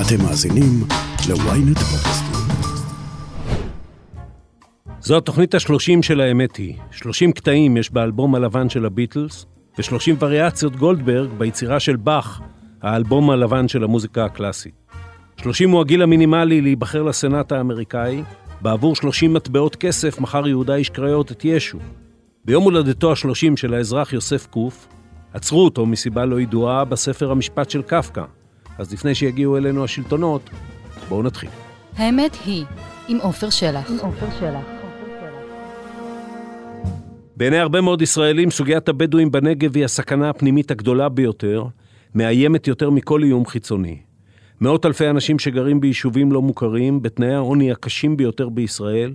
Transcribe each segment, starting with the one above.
אתם מאזינים ל-ynet פודקאסטים. זו התוכנית השלושים של האמת היא. שלושים קטעים יש באלבום הלבן של הביטלס, ושלושים וריאציות גולדברג ביצירה של באך, האלבום הלבן של המוזיקה הקלאסית. שלושים הוא הגיל המינימלי להיבחר לסנאט האמריקאי, בעבור שלושים מטבעות כסף מכר יהודה איש קריות את ישו. ביום הולדתו השלושים של האזרח יוסף קוף, עצרו אותו מסיבה לא ידועה בספר המשפט של קפקא. אז לפני שיגיעו אלינו השלטונות, בואו נתחיל. האמת היא, עם עופר שלח. בעיני הרבה מאוד ישראלים, סוגיית הבדואים בנגב היא הסכנה הפנימית הגדולה ביותר, מאיימת יותר מכל איום חיצוני. מאות אלפי אנשים שגרים ביישובים לא מוכרים, בתנאי העוני הקשים ביותר בישראל,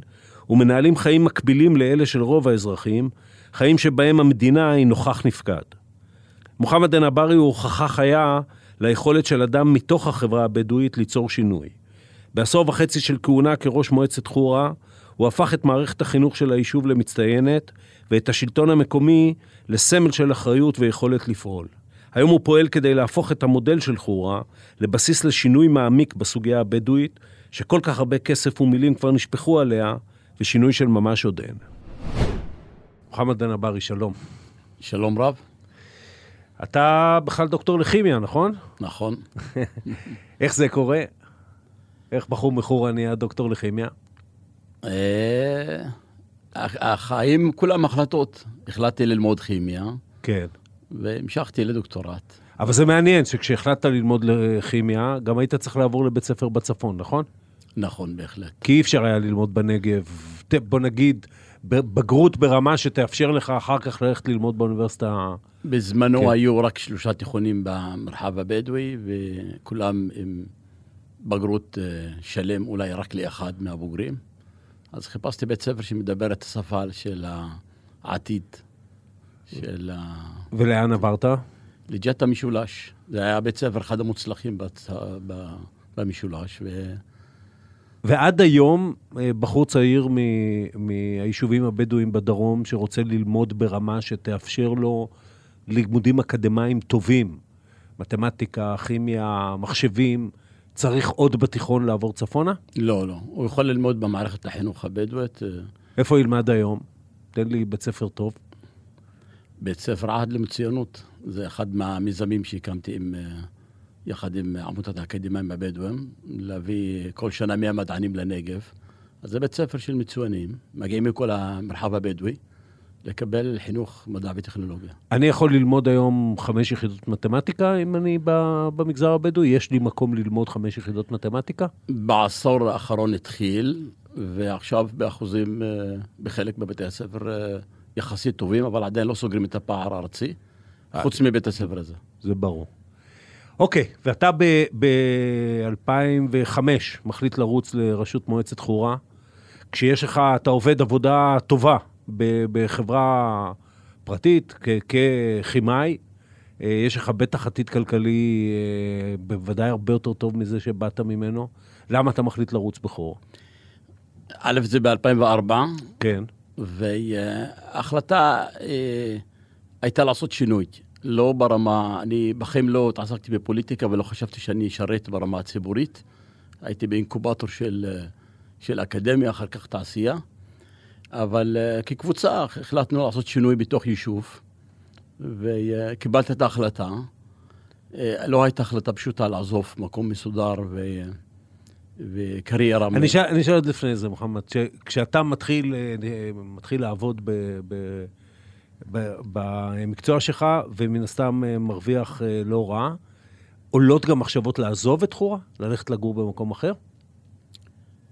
ומנהלים חיים מקבילים לאלה של רוב האזרחים, חיים שבהם המדינה היא נוכח נפקד. מוחמד אנברי הוא הוכחה חיה ליכולת של אדם מתוך החברה הבדואית ליצור שינוי. בעשור וחצי של כהונה כראש מועצת חורה, הוא הפך את מערכת החינוך של היישוב למצטיינת, ואת השלטון המקומי לסמל של אחריות ויכולת לפעול. היום הוא פועל כדי להפוך את המודל של חורה לבסיס לשינוי מעמיק בסוגיה הבדואית, שכל כך הרבה כסף ומילים כבר נשפכו עליה, ושינוי של ממש עוד אין. מוחמד אנברי, שלום. שלום רב. אתה בכלל דוקטור לכימיה, נכון? נכון. איך זה קורה? איך בחור מחורה נהיה דוקטור לכימיה? אה, החיים כולם החלטות. החלטתי ללמוד כימיה, כן. והמשכתי לדוקטורט. אבל זה מעניין שכשהחלטת ללמוד לכימיה, גם היית צריך לעבור לבית ספר בצפון, נכון? נכון, בהחלט. כי אי אפשר היה ללמוד בנגב. בוא נגיד, בגרות ברמה שתאפשר לך אחר כך ללכת ללמוד באוניברסיטה. בזמנו כן. היו רק שלושה תיכונים במרחב הבדואי, וכולם עם בגרות אה, שלם אולי רק לאחד מהבוגרים. אז חיפשתי בית ספר שמדבר את השפה של העתיד, של ה... ולאן עברת? לג'ת המשולש. זה היה בית ספר אחד המוצלחים בצ... במשולש, ו... ועד היום, אה, בחור צעיר מ- מהיישובים הבדואיים בדרום, שרוצה ללמוד ברמה שתאפשר לו לימודים אקדמיים טובים, מתמטיקה, כימיה, מחשבים, צריך עוד בתיכון לעבור צפונה? לא, לא. הוא יכול ללמוד במערכת החינוך הבדואית, אה, איפה ילמד היום? תן לי בית ספר טוב. בית ספר עהד למצוינות. זה אחד מהמיזמים שהקמתי עם, אה, יחד עם עמותת האקדמאים הבדואים, להביא כל שנה 100 מדענים לנגב. אז זה בית ספר של מצוינים, מגיעים מכל המרחב הבדואי, לקבל חינוך מדע וטכנולוגיה. אני יכול ללמוד היום חמש יחידות מתמטיקה, אם אני במגזר הבדואי? יש לי מקום ללמוד חמש יחידות מתמטיקה? בעשור האחרון התחיל, ועכשיו באחוזים, אה, בחלק בבתי הספר אה, יחסית טובים, אבל עדיין לא סוגרים את הפער הארצי, חוץ מבית הספר הזה. זה ברור. אוקיי, ואתה ב-2005 מחליט לרוץ לראשות מועצת חורה, כשיש לך, אתה עובד עבודה טובה בחברה פרטית, ככימאי, אה, יש לך בטח עתיד כלכלי אה, בוודאי הרבה יותר טוב מזה שבאת ממנו. למה אתה מחליט לרוץ בחורה? א', זה ב-2004, כן. וההחלטה אה, הייתה לעשות שינוי. לא ברמה, אני בחיים לא התעסקתי בפוליטיקה ולא חשבתי שאני אשרת ברמה הציבורית. הייתי באינקובטור של, אה, של אקדמיה, אחר כך תעשייה. אבל אה, כקבוצה החלטנו לעשות שינוי בתוך יישוב, וקיבלתי את ההחלטה. אה, לא הייתה החלטה פשוטה לעזוב מקום מסודר ו... וקריירה. אני אשאל עוד לפני זה, מוחמד. כשאתה מתחיל, מתחיל לעבוד ב, ב, במקצוע שלך, ומן הסתם אה, מרוויח אה, לא רע, עולות גם מחשבות לעזוב את חורה? ללכת לגור במקום אחר?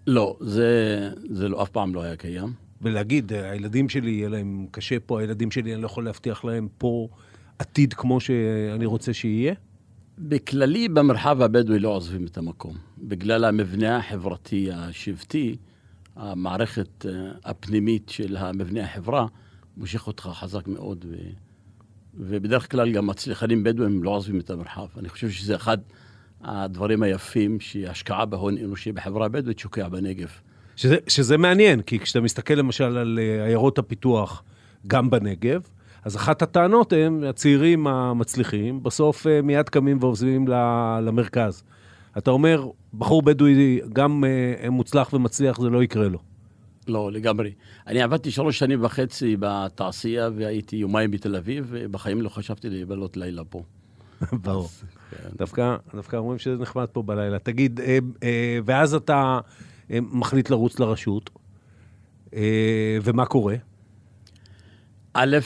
לא, זה, זה לא, אף פעם לא היה קיים. ולהגיד, אה, הילדים שלי, יהיה להם קשה פה, הילדים שלי, אני לא יכול להבטיח להם פה עתיד כמו שאני רוצה שיהיה? בכללי, במרחב הבדואי לא עוזבים את המקום. בגלל המבנה החברתי השבטי, המערכת הפנימית של המבנה החברה מושך אותך חזק מאוד, ו... ובדרך כלל גם הצליחנים בדואים לא עוזבים את המרחב. אני חושב שזה אחד הדברים היפים שהשקעה בהון אנושי בחברה הבדואית שוקע בנגב. שזה, שזה מעניין, כי כשאתה מסתכל למשל על אה, עיירות הפיתוח, גם בנגב, אז אחת הטענות הן, הצעירים המצליחים, בסוף אה, מיד קמים ועוזבים למרכז. אתה אומר, בחור בדואי, גם אה, מוצלח ומצליח, זה לא יקרה לו. לא, לגמרי. אני עבדתי שלוש שנים וחצי בתעשייה והייתי יומיים בתל אביב, ובחיים לא חשבתי לבלות לילה פה. ברור. דווקא, דווקא אומרים שזה נחמד פה בלילה. תגיד, אה, אה, ואז אתה אה, מחליט לרוץ לרשות, ומה קורה? א',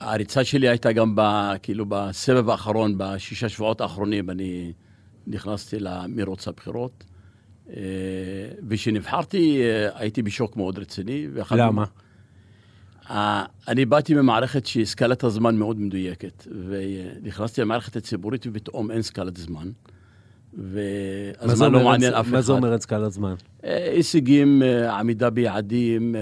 הריצה שלי הייתה גם ב, כאילו בסבב האחרון, בשישה שבועות האחרונים, אני נכנסתי למרוץ הבחירות. אה, וכשנבחרתי אה, הייתי בשוק מאוד רציני. למה? אה, אני באתי ממערכת שהיא סקלת הזמן מאוד מדויקת, ונכנסתי למערכת הציבורית ופתאום אין סקלת זמן. והזמן לא מעניין אף אחד. מה זה אומר אין סקלת זמן? הישגים, עמידה ביעדים,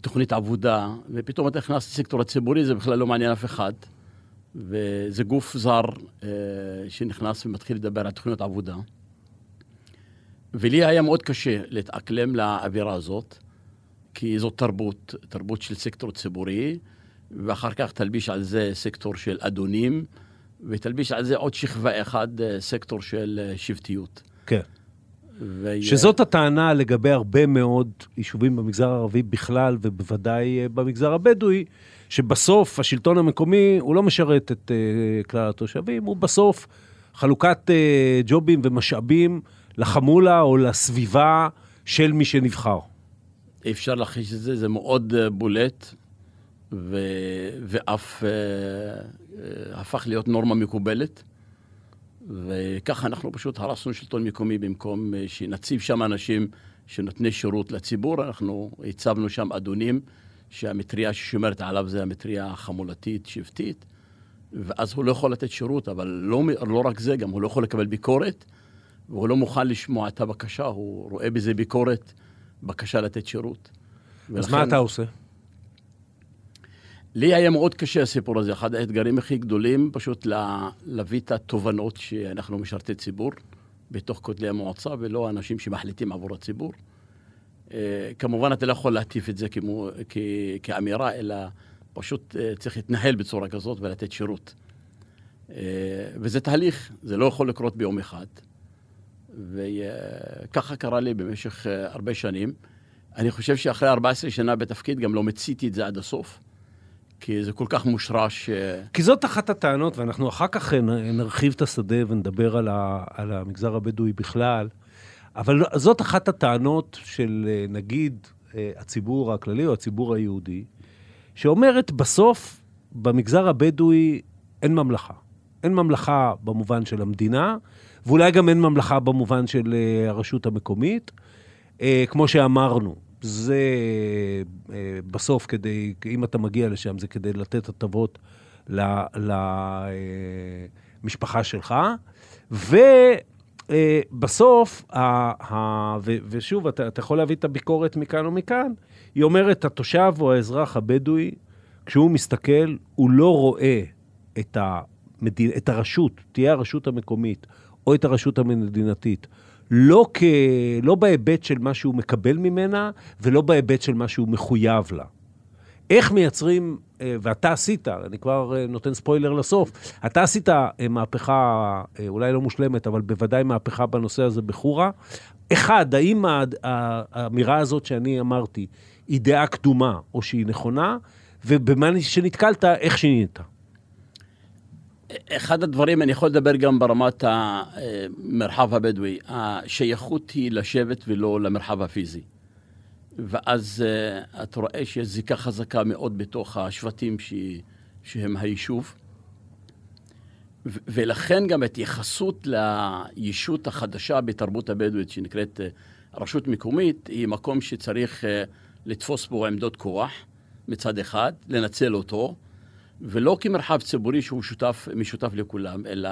תוכנית עבודה, ופתאום אתה נכנס לסקטור הציבורי, זה בכלל לא מעניין אף אחד. וזה גוף זר שנכנס ומתחיל לדבר על תוכניות עבודה. ולי היה מאוד קשה להתאקלם לאווירה הזאת, כי זאת תרבות, תרבות של סקטור ציבורי, ואחר כך תלביש על זה סקטור של אדונים, ותלביש על זה עוד שכבה אחד, אה, סקטור של אה, שבטיות. כן. ו... שזאת הטענה לגבי הרבה מאוד יישובים במגזר הערבי בכלל, ובוודאי אה, במגזר הבדואי, שבסוף השלטון המקומי הוא לא משרת את uh, כלל התושבים, הוא בסוף חלוקת uh, ג'ובים ומשאבים לחמולה או לסביבה של מי שנבחר. אפשר להכחיש את זה, זה מאוד אה, בולט, ו... ואף אה, אה, הפך להיות נורמה מקובלת. וככה אנחנו פשוט הרסנו שלטון מקומי במקום אה, שנציב שם אנשים שנותני שירות לציבור, אנחנו הצבנו שם אדונים שהמטריה ששומרת עליו זה המטריה החמולתית, שבטית, ואז הוא לא יכול לתת שירות, אבל לא, לא רק זה, גם הוא לא יכול לקבל ביקורת, והוא לא מוכן לשמוע את הבקשה, הוא רואה בזה ביקורת, בקשה לתת שירות. אז ולכן- מה אתה עושה? לי היה מאוד קשה הסיפור הזה, אחד האתגרים הכי גדולים, פשוט לה- להביא את התובנות שאנחנו משרתי ציבור בתוך כותלי המועצה, ולא אנשים שמחליטים עבור הציבור. אה, כמובן, אתה לא יכול להטיף את זה כמו, כ, כאמירה, אלא פשוט אה, צריך להתנהל בצורה כזאת ולתת שירות. אה, וזה תהליך, זה לא יכול לקרות ביום אחד. וככה קרה לי במשך אה, הרבה שנים. אני חושב שאחרי 14 שנה בתפקיד גם לא מיציתי את זה עד הסוף. כי זה כל כך מושרש. אה, כי זאת אחת הטענות, ואנחנו אחר כך נרחיב את השדה ונדבר על, ה, על המגזר הבדואי בכלל, אבל זאת אחת הטענות של אה, נגיד הציבור הכללי או הציבור היהודי, שאומרת בסוף במגזר הבדואי אין ממלכה. אין ממלכה במובן של המדינה, ואולי גם אין ממלכה במובן של אה, הרשות המקומית. אה, כמו שאמרנו, זה אה, בסוף כדי, אם אתה מגיע לשם, זה כדי לתת הטבות למשפחה שלך. ובסוף, ושוב, אתה, אתה יכול להביא את הביקורת מכאן ומכאן, היא אומרת, התושב או האזרח הבדואי, כשהוא מסתכל, הוא לא רואה את, המדין, את הרשות, תהיה הרשות המקומית או את הרשות המדינתית, לא, כ... לא בהיבט של מה שהוא מקבל ממנה, ולא בהיבט של מה שהוא מחויב לה. איך מייצרים, אה, ואתה עשית, אני כבר אה, נותן ספוילר לסוף, אתה עשית אה, מהפכה, אולי לא מושלמת, אבל בוודאי מהפכה בנושא הזה בחורה. אחד, האם האמירה הזאת שאני אמרתי היא דעה קדומה או שהיא נכונה, ובמה שנתקלת, איך שינית? אחד הדברים, אני יכול לדבר גם ברמת המרחב הבדואי, השייכות היא לשבט ולא למרחב הפיזי. ואז uh, אתה רואה שיש זיקה חזקה מאוד בתוך השבטים ש... שהם היישוב. ו- ולכן גם התייחסות לישות החדשה בתרבות הבדואית, שנקראת uh, רשות מקומית, היא מקום שצריך uh, לתפוס בו עמדות כוח מצד אחד, לנצל אותו, ולא כמרחב ציבורי שהוא שותף, משותף לכולם, אלא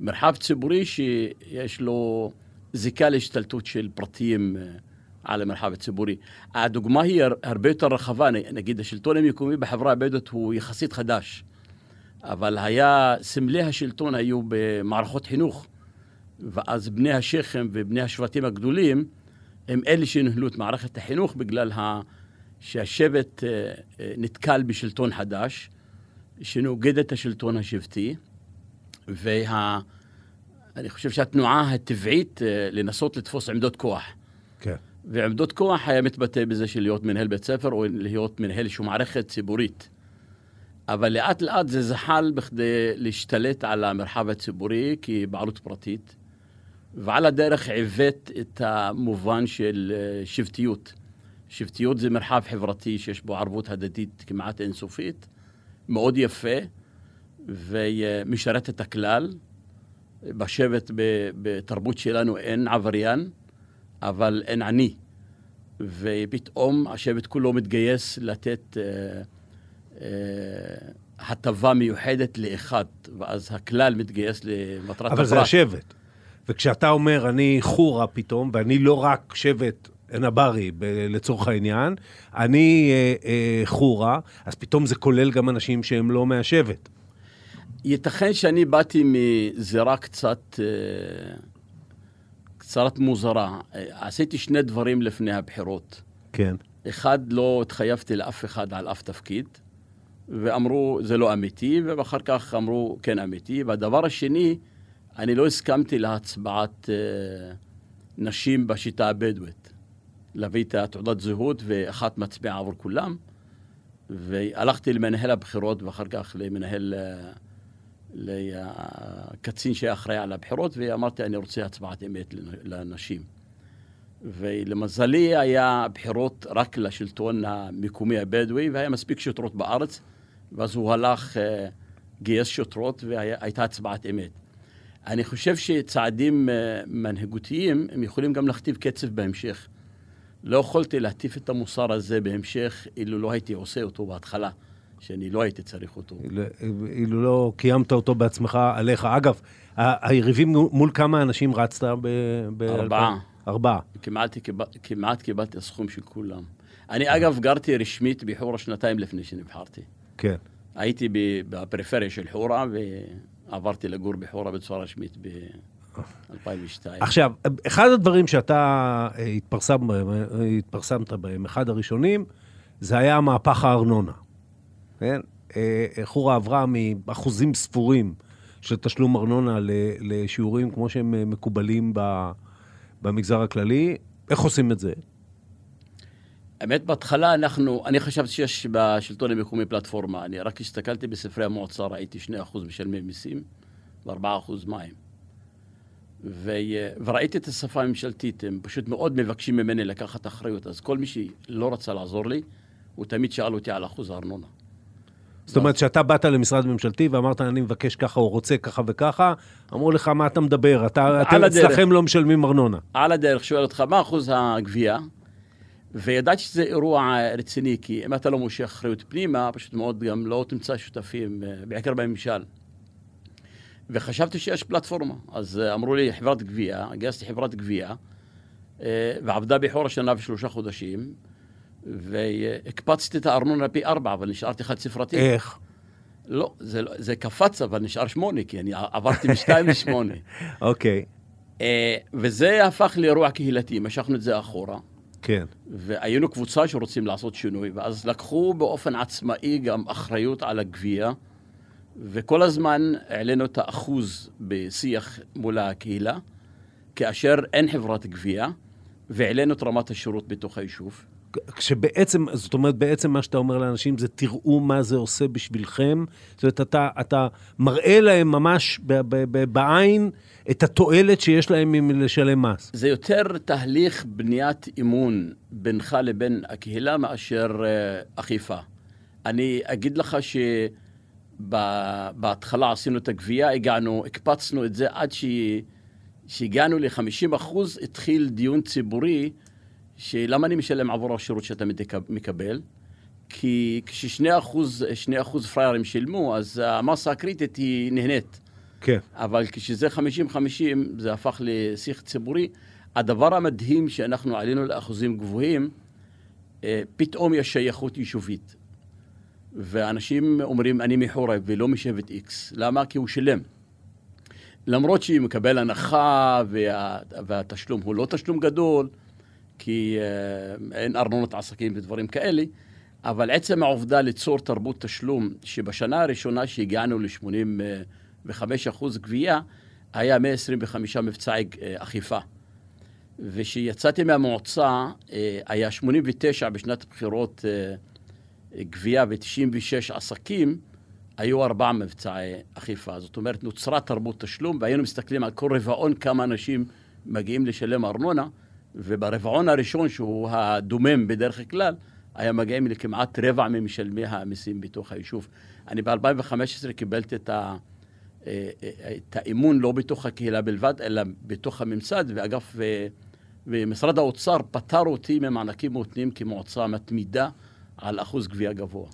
מרחב ציבורי שיש לו זיקה להשתלטות של פרטיים אה, על המרחב הציבורי. הדוגמה היא הר- הרבה יותר רחבה, נגיד השלטון המקומי בחברה הבדואית הוא יחסית חדש, אבל היה, סמלי השלטון היו במערכות חינוך, ואז בני השכם ובני השבטים הגדולים הם אלה שניהלו את מערכת החינוך בגלל ה... שהשבט אה, אה, נתקל בשלטון חדש, שנוגד את השלטון השבטי, וה... אני חושב שהתנועה הטבעית אה, לנסות לתפוס עמדות כוח. כן. ועמדות כוח היה מתבטא בזה של להיות מנהל בית ספר או להיות מנהל איזושהי מערכת ציבורית. אבל לאט לאט זה זחל בכדי להשתלט על המרחב הציבורי כבעלות פרטית, ועל הדרך עיוות את המובן של אה, שבטיות. שבטיות זה מרחב חברתי שיש בו ערבות הדדית כמעט אינסופית, מאוד יפה, ומשרת את הכלל. בשבט, בתרבות שלנו אין עבריין, אבל אין עני. ופתאום השבט כולו מתגייס לתת אה, אה, הטבה מיוחדת לאחד, ואז הכלל מתגייס למטרת הפרט. אבל זה השבט. וכשאתה אומר, אני חורה פתאום, ואני לא רק שבט נברי לצורך העניין, אני אה, אה, חורה, אז פתאום זה כולל גם אנשים שהם לא מהשבט. ייתכן שאני באתי מזירה קצת, אה, קצת מוזרה. אה, עשיתי שני דברים לפני הבחירות. כן. אחד, לא התחייבתי לאף אחד על אף תפקיד, ואמרו, זה לא אמיתי, ואחר כך אמרו, כן אמיתי. והדבר השני, אני לא הסכמתי להצבעת אה, נשים בשיטה הבדואית. להביא את התעודת זהות ואחת מצביעה עבור כולם. והלכתי למנהל הבחירות ואחר כך למנהל... אה, לקצין שהיה אחראי על הבחירות, ואמרתי, אני רוצה הצבעת אמת לנשים. ולמזלי היה בחירות רק לשלטון המקומי הבדואי, והיה מספיק שוטרות בארץ, ואז הוא הלך, אה, גייס שוטרות, והייתה הצבעת אמת. אני חושב שצעדים אה, מנהיגותיים, הם יכולים גם להכתיב קצב בהמשך. לא יכולתי להטיף את המוסר הזה בהמשך, אילו לא הייתי עושה אותו בהתחלה. שאני לא הייתי צריך אותו. אילו לא קיימת אותו בעצמך עליך. אגב, היריבים מול כמה אנשים רצת ב... ארבעה. ארבעה. כמעט, כמעט קיבלתי הסכום של כולם. אני אגב גרתי רשמית בחורה שנתיים לפני שנבחרתי. כן. הייתי בפריפריה של חורה ועברתי לגור בחורה בצורה רשמית ב-2002. עכשיו, אחד הדברים שאתה אה, התפרסם בהם, אה, התפרסמת בהם, אחד הראשונים, זה היה מהפך הארנונה. כן? אה, חורה עברה מאחוזים ספורים של תשלום ארנונה לשיעורים כמו שהם מקובלים במגזר הכללי. איך עושים את זה? האמת, בהתחלה אנחנו, אני חשבתי שיש בשלטון המקומי פלטפורמה. אני רק הסתכלתי בספרי המועצה, ראיתי 2% משלמי מיסים ו-4% מים. ו... וראיתי את השפה הממשלתית, הם פשוט מאוד מבקשים ממני לקחת אחריות. אז כל מי שלא רצה לעזור לי, הוא תמיד שאל אותי על אחוז הארנונה. זאת אומרת, כשאתה באת למשרד ממשלתי ואמרת, אני מבקש ככה או רוצה ככה וככה, אמרו לך, מה אתה מדבר? אתה, אתם אצלכם לא משלמים ארנונה. על הדרך, שואל אותך, מה אחוז הגבייה? וידעתי שזה אירוע רציני, כי אם אתה לא מושך אחריות פנימה, פשוט מאוד גם לא תמצא שותפים, אה, בעיקר בממשל. וחשבתי שיש פלטפורמה. אז אה, אמרו לי, חברת גבייה, גייסתי חברת גבייה, אה, ועבדה בחור השנה ושלושה חודשים. והקפצתי את הארנונה פי ארבע, אבל נשארתי חד ספרתי. איך? לא, זה, לא, זה קפץ, אבל נשאר שמונה, כי אני עברתי משתיים לשמונה. אוקיי. Uh, וזה הפך לאירוע קהילתי, משכנו את זה אחורה. כן. והיינו קבוצה שרוצים לעשות שינוי, ואז לקחו באופן עצמאי גם אחריות על הגבייה, וכל הזמן העלינו את האחוז בשיח מול הקהילה, כאשר אין חברת גבייה, והעלינו את רמת השירות בתוך היישוב. כשבעצם, זאת אומרת, בעצם מה שאתה אומר לאנשים זה תראו מה זה עושה בשבילכם. זאת אומרת, אתה, אתה מראה להם ממש ב, ב, ב, בעין את התועלת שיש להם עם לשלם מס. זה יותר תהליך בניית אמון בינך לבין הקהילה מאשר uh, אכיפה. אני אגיד לך שבהתחלה עשינו את הגבייה, הגענו, הקפצנו את זה עד. שהגענו ל-50 אחוז, התחיל דיון ציבורי שלמה אני משלם עבור השירות שאתה מקבל? כי כששני אחוז, שני אחוז פריירים שילמו, אז המסה הקריטית היא נהנית. כן. אבל כשזה 50-50, זה הפך לשיח ציבורי. הדבר המדהים שאנחנו עלינו לאחוזים גבוהים, אה, פתאום יש שייכות יישובית. ואנשים אומרים, אני מחורב ולא משבט איקס. למה? כי הוא שילם. למרות שהוא מקבל הנחה וה, והתשלום הוא לא תשלום גדול, כי אה, אין ארנונות עסקים ודברים כאלה, אבל עצם העובדה ליצור תרבות תשלום, שבשנה הראשונה שהגענו ל-80 ו-5% גבייה, היה 125 מבצעי אה, אכיפה. וכשיצאתי מהמועצה, אה, היה 89 בשנת הבחירות אה, גבייה ו-96 עסקים, היו ארבעה מבצעי אכיפה. זאת אומרת, נוצרה תרבות תשלום, והיינו מסתכלים על כל רבעון כמה אנשים מגיעים לשלם ארנונה, וברבעון הראשון, שהוא הדומם בדרך כלל, היה מגיעים לכמעט רבע ממשלמי המיסים בתוך היישוב. אני ב-2015 קיבלתי את, ה, אה, את האמון לא בתוך הקהילה בלבד, אלא בתוך הממסד, ואגף, ומשרד האוצר פטר אותי ממענקים מותנים כמועצה מתמידה על אחוז גבייה גבוה.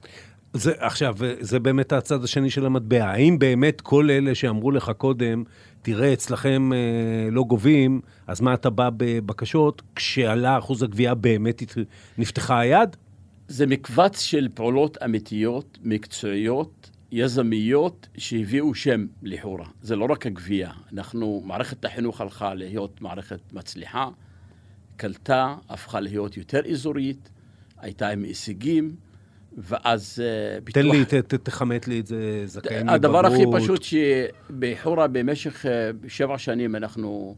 זה, עכשיו, זה באמת הצד השני של המטבע. האם באמת כל אלה שאמרו לך קודם, תראה, אצלכם אה, לא גובים, אז מה אתה בא בבקשות, כשעלה אחוז הגבייה באמת נפתחה היד? זה מקבץ של פעולות אמיתיות, מקצועיות, יזמיות, שהביאו שם לחורה. זה לא רק הגבייה. אנחנו, מערכת החינוך הלכה להיות מערכת מצליחה, קלטה, הפכה להיות יותר אזורית, הייתה עם הישגים. ואז אה, ביטוח... תן לי, ת, ת, תכמת לי את זה, זכאים לבגרות. הדבר הכי פשוט שבחורה במשך אה, שבע שנים אנחנו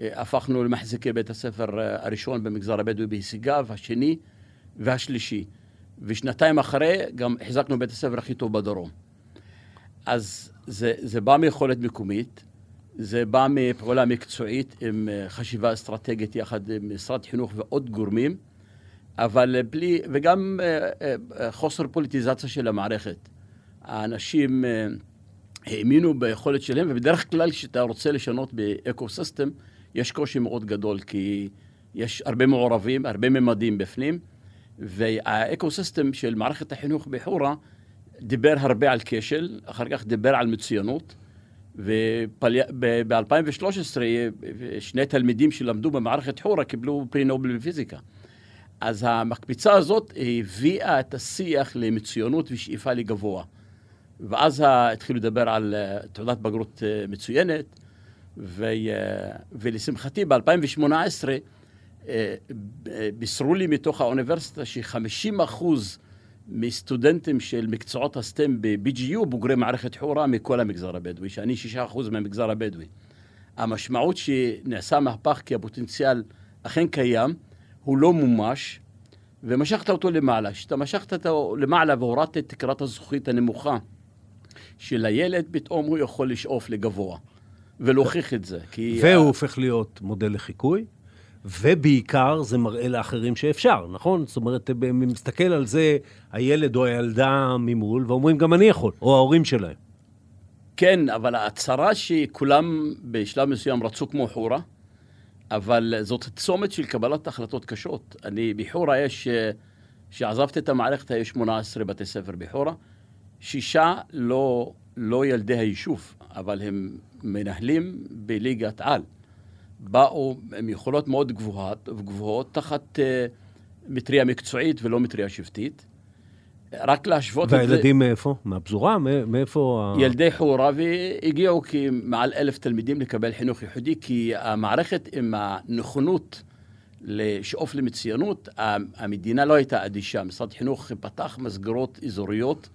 אה, הפכנו למחזיקי בית הספר הראשון במגזר הבדואי בהישגיו, השני והשלישי. ושנתיים אחרי גם החזקנו בית הספר הכי טוב בדרום. אז זה, זה בא מיכולת מקומית, זה בא מפעולה מקצועית עם חשיבה אסטרטגית יחד עם משרד חינוך ועוד גורמים. אבל בלי, וגם אה, אה, חוסר פוליטיזציה של המערכת. האנשים אה, האמינו ביכולת שלהם, ובדרך כלל כשאתה רוצה לשנות ב ecosystem, יש קושי מאוד גדול, כי יש הרבה מעורבים, הרבה ממדים בפנים, וה ecosystem של מערכת החינוך בחורה דיבר הרבה על כשל, אחר כך דיבר על מצוינות, וב-2013 שני תלמידים שלמדו במערכת חורה קיבלו פרי נובל בפיזיקה. אז המקפיצה הזאת הביאה את השיח למצוינות ושאיפה לגבוה. ואז התחילו לדבר על אה, תעודת בגרות אה, מצוינת, ו, אה, ולשמחתי ב-2018 בישרו לי מתוך האוניברסיטה ש-50 אחוז מסטודנטים של מקצועות הסטם ב-BGU בוגרי מערכת חורה מכל המגזר הבדואי, שאני 6 אחוז מהמגזר הבדואי. המשמעות שנעשה מהפך כי הפוטנציאל אכן קיים, הוא לא מומש, ומשכת אותו למעלה. כשאתה משכת אותו למעלה והורדת את תקרת הזכוכית הנמוכה של הילד, פתאום הוא יכול לשאוף לגבוה, ולהוכיח את זה. והוא ה... הופך להיות מודל לחיקוי, ובעיקר זה מראה לאחרים שאפשר, נכון? זאת אומרת, מסתכל על זה הילד או הילדה ממול, ואומרים, גם אני יכול, או ההורים שלהם. כן, אבל ההצהרה שכולם בשלב מסוים רצו כמו חורה, אבל זאת צומת של קבלת החלטות קשות. אני, בחורה יש, כשעזבתי את המערכת, היו 18 בתי ספר בחורה. שישה לא, לא ילדי היישוב, אבל הם מנהלים בליגת על. באו עם יכולות מאוד גבוהות, גבוהות תחת uh, מטריה מקצועית ולא מטריה שבטית. רק להשוות את זה... והילדים מאיפה? מהפזורה? מאיפה? ילדי חורה, והגיעו מעל אלף תלמידים לקבל חינוך ייחודי, כי המערכת עם הנכונות לשאוף למצוינות, המדינה לא הייתה אדישה. משרד החינוך פתח מסגרות אזוריות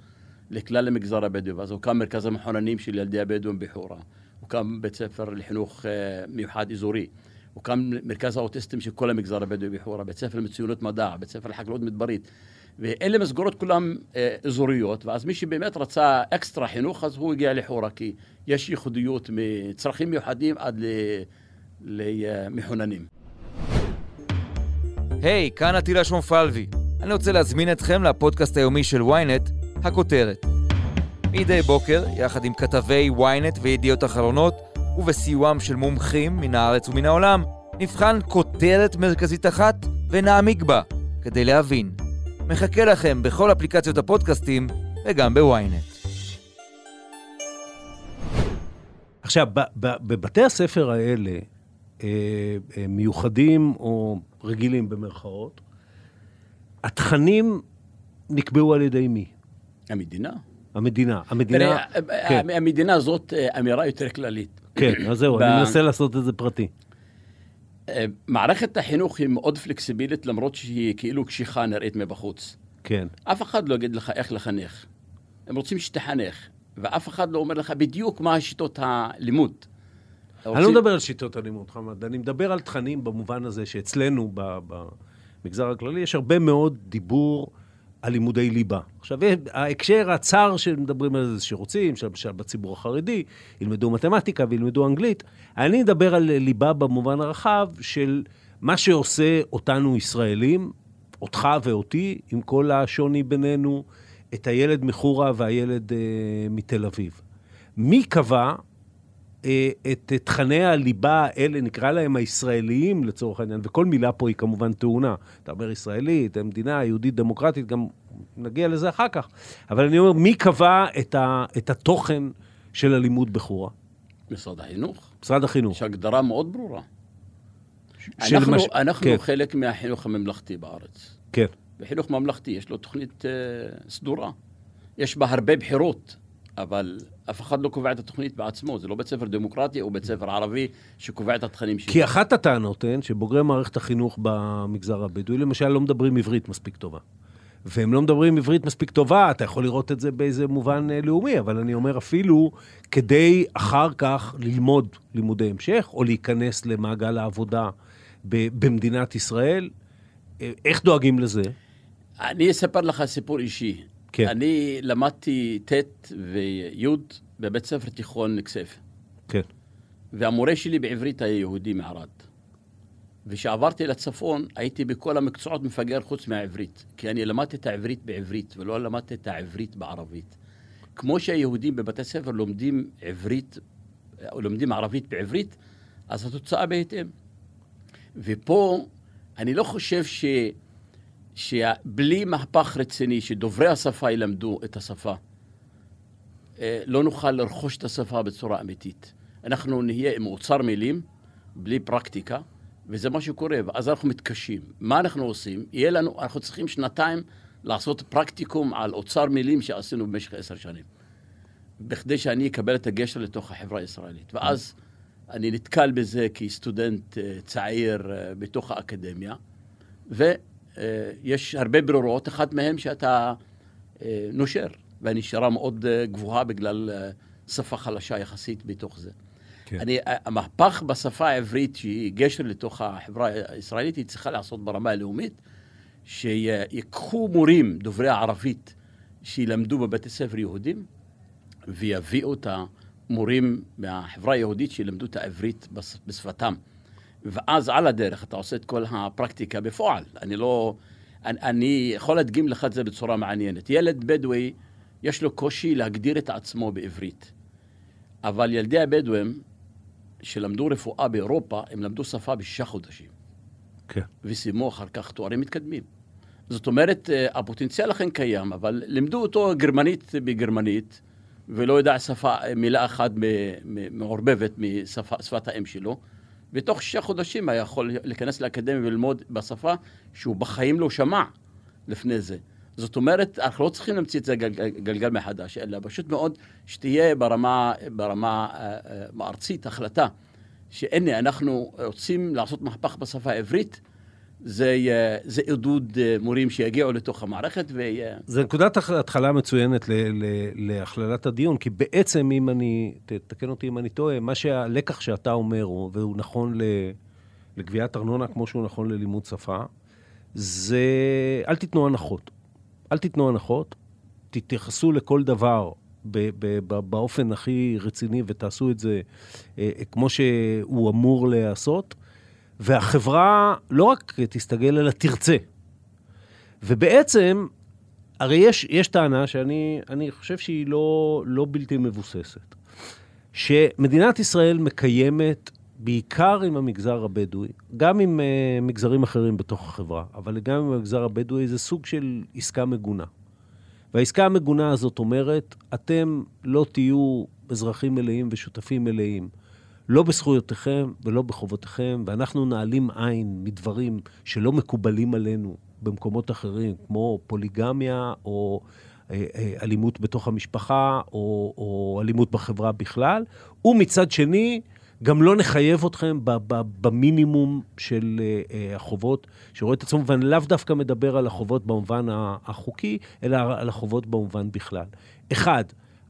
לכלל המגזר הבדואי, ואז הוקם מרכז המחוננים של ילדי הבדואים בחורה. הוקם בית ספר לחינוך אה, מיוחד אזורי. הוקם מרכז האוטיסטים של כל המגזר הבדואי בחורה, בית ספר למצוינות מדע, בית ספר לחקלאות מדברית. ואלה מסגרות כולן אה, אזוריות, ואז מי שבאמת רצה אקסטרה חינוך, אז הוא הגיע לחורה, כי יש ייחודיות מצרכים מיוחדים עד למחוננים. היי, hey, כאן עטילה שומפלבי. אני רוצה להזמין אתכם לפודקאסט היומי של ynet, הכותרת. מדי בוקר, יחד עם כתבי ynet וידיעות אחרונות, ובסיועם של מומחים מן הארץ ומן העולם, נבחן כותרת מרכזית אחת ונעמיק בה, כדי להבין. מחכה לכם בכל אפליקציות הפודקאסטים וגם בוויינט. עכשיו, בבתי הספר האלה, אה, אה, מיוחדים או רגילים במרכאות, התכנים נקבעו על ידי מי? המדינה. המדינה. המדינה, כן. המדינה זאת אה, אמירה יותר כללית. כן, אז זהו, אני מנסה לעשות את זה פרטי. מערכת החינוך היא מאוד פלקסיבילית, למרות שהיא כאילו קשיחה נראית מבחוץ. כן. אף אחד לא יגיד לך איך לחנך. הם רוצים שתחנך. ואף אחד לא אומר לך בדיוק מה שיטות הלימוד. אני לא מדבר על שיטות הלימוד, חמד, אני מדבר על תכנים במובן הזה שאצלנו, במגזר הכללי, יש הרבה מאוד דיבור על לימודי ליבה. עכשיו, ההקשר הצר שמדברים על זה, שרוצים, שלמשל בציבור החרדי, ילמדו מתמטיקה וילמדו אנגלית, אני מדבר על ליבה במובן הרחב של מה שעושה אותנו ישראלים, אותך ואותי, עם כל השוני בינינו, את הילד מחורה והילד אה, מתל אביב. מי קבע את תכני הליבה האלה, נקרא להם הישראליים לצורך העניין, וכל מילה פה היא כמובן טעונה. אתה אומר ישראלית, מדינה יהודית דמוקרטית, גם נגיע לזה אחר כך. אבל אני אומר, מי קבע את, ה, את התוכן של הלימוד בחורה? משרד החינוך. משרד החינוך. יש הגדרה מאוד ברורה. אנחנו, מש... אנחנו כן. חלק מהחינוך הממלכתי בארץ. כן. בחינוך ממלכתי יש לו תוכנית uh, סדורה. יש בה הרבה בחירות, אבל אף אחד לא קובע את התוכנית בעצמו. זה לא בית ספר דמוקרטי או בית ספר ערבי שקובע את התכנים שלו. כי אחת הטענות הן שבוגרי מערכת החינוך במגזר הבדואי, למשל, לא מדברים עברית מספיק טובה. והם לא מדברים עברית מספיק טובה, אתה יכול לראות את זה באיזה מובן אה, לאומי, אבל אני אומר אפילו כדי אחר כך ללמוד לימודי המשך, או להיכנס למעגל העבודה במדינת ישראל, אה, איך דואגים לזה? אני אספר לך סיפור אישי. כן. אני למדתי ט' וי' בבית ספר תיכון כסייפה. כן. והמורה שלי בעברית היה יהודי מערד. וכשעברתי לצפון, הייתי בכל המקצועות מפגר חוץ מהעברית. כי אני למדתי את העברית בעברית, ולא למדתי את העברית בערבית. כמו שהיהודים בבתי ספר לומדים עברית, לומדים ערבית בעברית, אז התוצאה בהתאם. ופה, אני לא חושב ש... שבלי מהפך רציני, שדוברי השפה ילמדו את השפה, אה, לא נוכל לרכוש את השפה בצורה אמיתית. אנחנו נהיה עם אוצר מילים, בלי פרקטיקה, וזה מה שקורה, ואז אנחנו מתקשים. מה אנחנו עושים? יהיה לנו, אנחנו צריכים שנתיים לעשות פרקטיקום על אוצר מילים שעשינו במשך עשר שנים, בכדי שאני אקבל את הגשר לתוך החברה הישראלית. ואז אני נתקל בזה כסטודנט אה, צעיר אה, בתוך האקדמיה, ויש הרבה ברירות, אחת מהן שאתה אה, נושר, והנשירה מאוד גבוהה בגלל שפה חלשה יחסית בתוך זה. כן. אני, המהפך בשפה העברית, שהיא גשר לתוך החברה הישראלית, היא צריכה לעשות ברמה הלאומית, שיקחו מורים דוברי ערבית שילמדו בבתי ספר יהודים, ויביאו את המורים מהחברה היהודית שילמדו את העברית בשפתם. ואז על הדרך אתה עושה את כל הפרקטיקה בפועל. אני לא... אני, אני יכול להדגים לך את זה בצורה מעניינת. ילד בדואי, יש לו קושי להגדיר את עצמו בעברית. אבל ילדי הבדואים, שלמדו רפואה באירופה, הם למדו שפה בשישה חודשים. כן. וסיימו אחר כך תוארים מתקדמים. זאת אומרת, אה, הפוטנציאל אכן קיים, אבל לימדו אותו גרמנית בגרמנית, ולא יודע שפה, מילה אחת מעורבבת משפת האם שלו. ותוך שישה חודשים היה יכול להיכנס לאקדמיה וללמוד בשפה שהוא בחיים לא שמע לפני זה. זאת אומרת, אנחנו לא צריכים להמציא את זה גלגל, גלגל מחדש, אלא פשוט מאוד שתהיה ברמה, ברמה אה, אה, ארצית החלטה שהנה, אנחנו רוצים לעשות מהפך בשפה העברית, זה, זה עידוד אה, מורים שיגיעו לתוך המערכת ו... זה נקודת התחלה מצוינת להכללת הדיון, כי בעצם, אם אני, תתקן אותי אם אני טועה, מה שהלקח שאתה אומר, והוא נכון לגביית ארנונה כמו שהוא נכון ללימוד שפה, זה אל תיתנו הנחות. אל תיתנו הנחות, תתייחסו לכל דבר ב- ב- באופן הכי רציני ותעשו את זה אה, כמו שהוא אמור להיעשות, והחברה לא רק תסתגל, אלא תרצה. ובעצם, הרי יש, יש טענה שאני חושב שהיא לא, לא בלתי מבוססת, שמדינת ישראל מקיימת בעיקר עם המגזר הבדואי, גם עם uh, מגזרים אחרים בתוך החברה, אבל גם עם המגזר הבדואי, זה סוג של עסקה מגונה. והעסקה המגונה הזאת אומרת, אתם לא תהיו אזרחים מלאים ושותפים מלאים, לא בזכויותיכם ולא בחובותיכם, ואנחנו נעלים עין מדברים שלא מקובלים עלינו במקומות אחרים, כמו פוליגמיה או אה, אה, אלימות בתוך המשפחה או, או אלימות בחברה בכלל, ומצד שני, גם לא נחייב אתכם במינימום של אה, אה, החובות שרואה את עצמו, ואני לאו דווקא מדבר על החובות במובן החוקי, אלא על החובות במובן בכלל. אחד,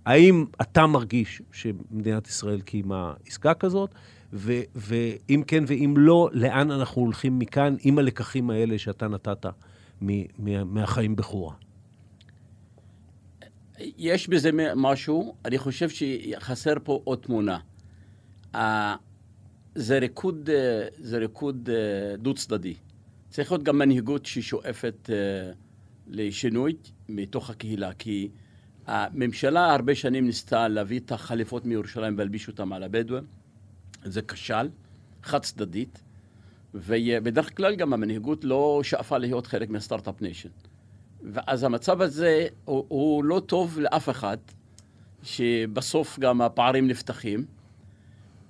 האם אתה מרגיש שמדינת ישראל קיימה עסקה כזאת? ו- ואם כן ואם לא, לאן אנחנו הולכים מכאן עם הלקחים האלה שאתה נתת מ- מה- מהחיים בחורה? יש בזה משהו, אני חושב שחסר פה עוד תמונה. זה ריקוד, אה, זה ריקוד אה, דו-צדדי. צריך להיות גם מנהיגות ששואפת אה, לשינוי מתוך הקהילה, כי הממשלה הרבה שנים ניסתה להביא את החליפות מירושלים ולהלביש אותם על הבדואים. זה כשל, חד צדדית, ובדרך כלל גם המנהיגות לא שאפה להיות חלק מהסטארט-אפ ניישן. ואז המצב הזה הוא, הוא לא טוב לאף אחד, שבסוף גם הפערים נפתחים.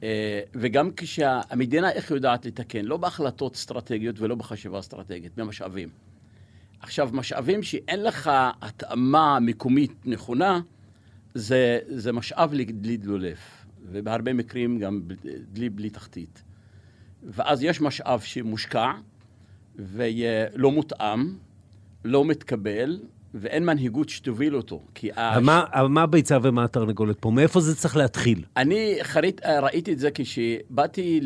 אה, וגם כשהמדינה, איך יודעת לתקן? לא בהחלטות אסטרטגיות ולא בחשיבה אסטרטגית, במשאבים. עכשיו, משאבים שאין לך התאמה מקומית נכונה, זה, זה משאב לדלי דלולף, ובהרבה מקרים גם דלי בלי תחתית. ואז יש משאב שמושקע ולא מותאם, לא מתקבל, ואין מנהיגות שתוביל אותו. כי... מה, אבל מה הביצה ומה התרנגולת פה? מאיפה זה צריך להתחיל? אני חרית, ראיתי את זה כשבאתי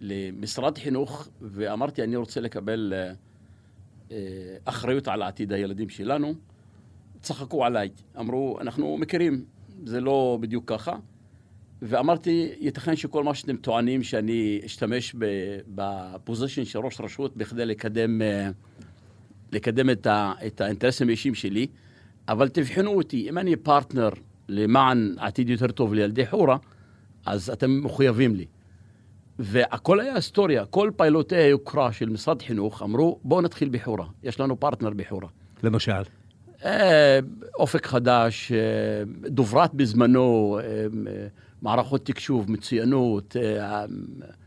למשרד חינוך ואמרתי, אני רוצה לקבל אה, אה, אחריות על עתיד הילדים שלנו. צחקו עליי, אמרו, אנחנו מכירים, זה לא בדיוק ככה. ואמרתי, ייתכן שכל מה שאתם טוענים שאני אשתמש ב position של ראש רשות בכדי לקדם... אה, לקדם את, ה, את האינטרסים האישיים שלי, אבל תבחנו אותי, אם אני פרטנר למען עתיד יותר טוב לילדי חורה, אז אתם מחויבים לי. והכל היה היסטוריה, כל פיילוטי היוקרה של משרד חינוך אמרו, בואו נתחיל בחורה, יש לנו פרטנר בחורה. למשל? אה, אופק חדש, אה, דוברת בזמנו, אה, מערכות תקשוב, מצוינות,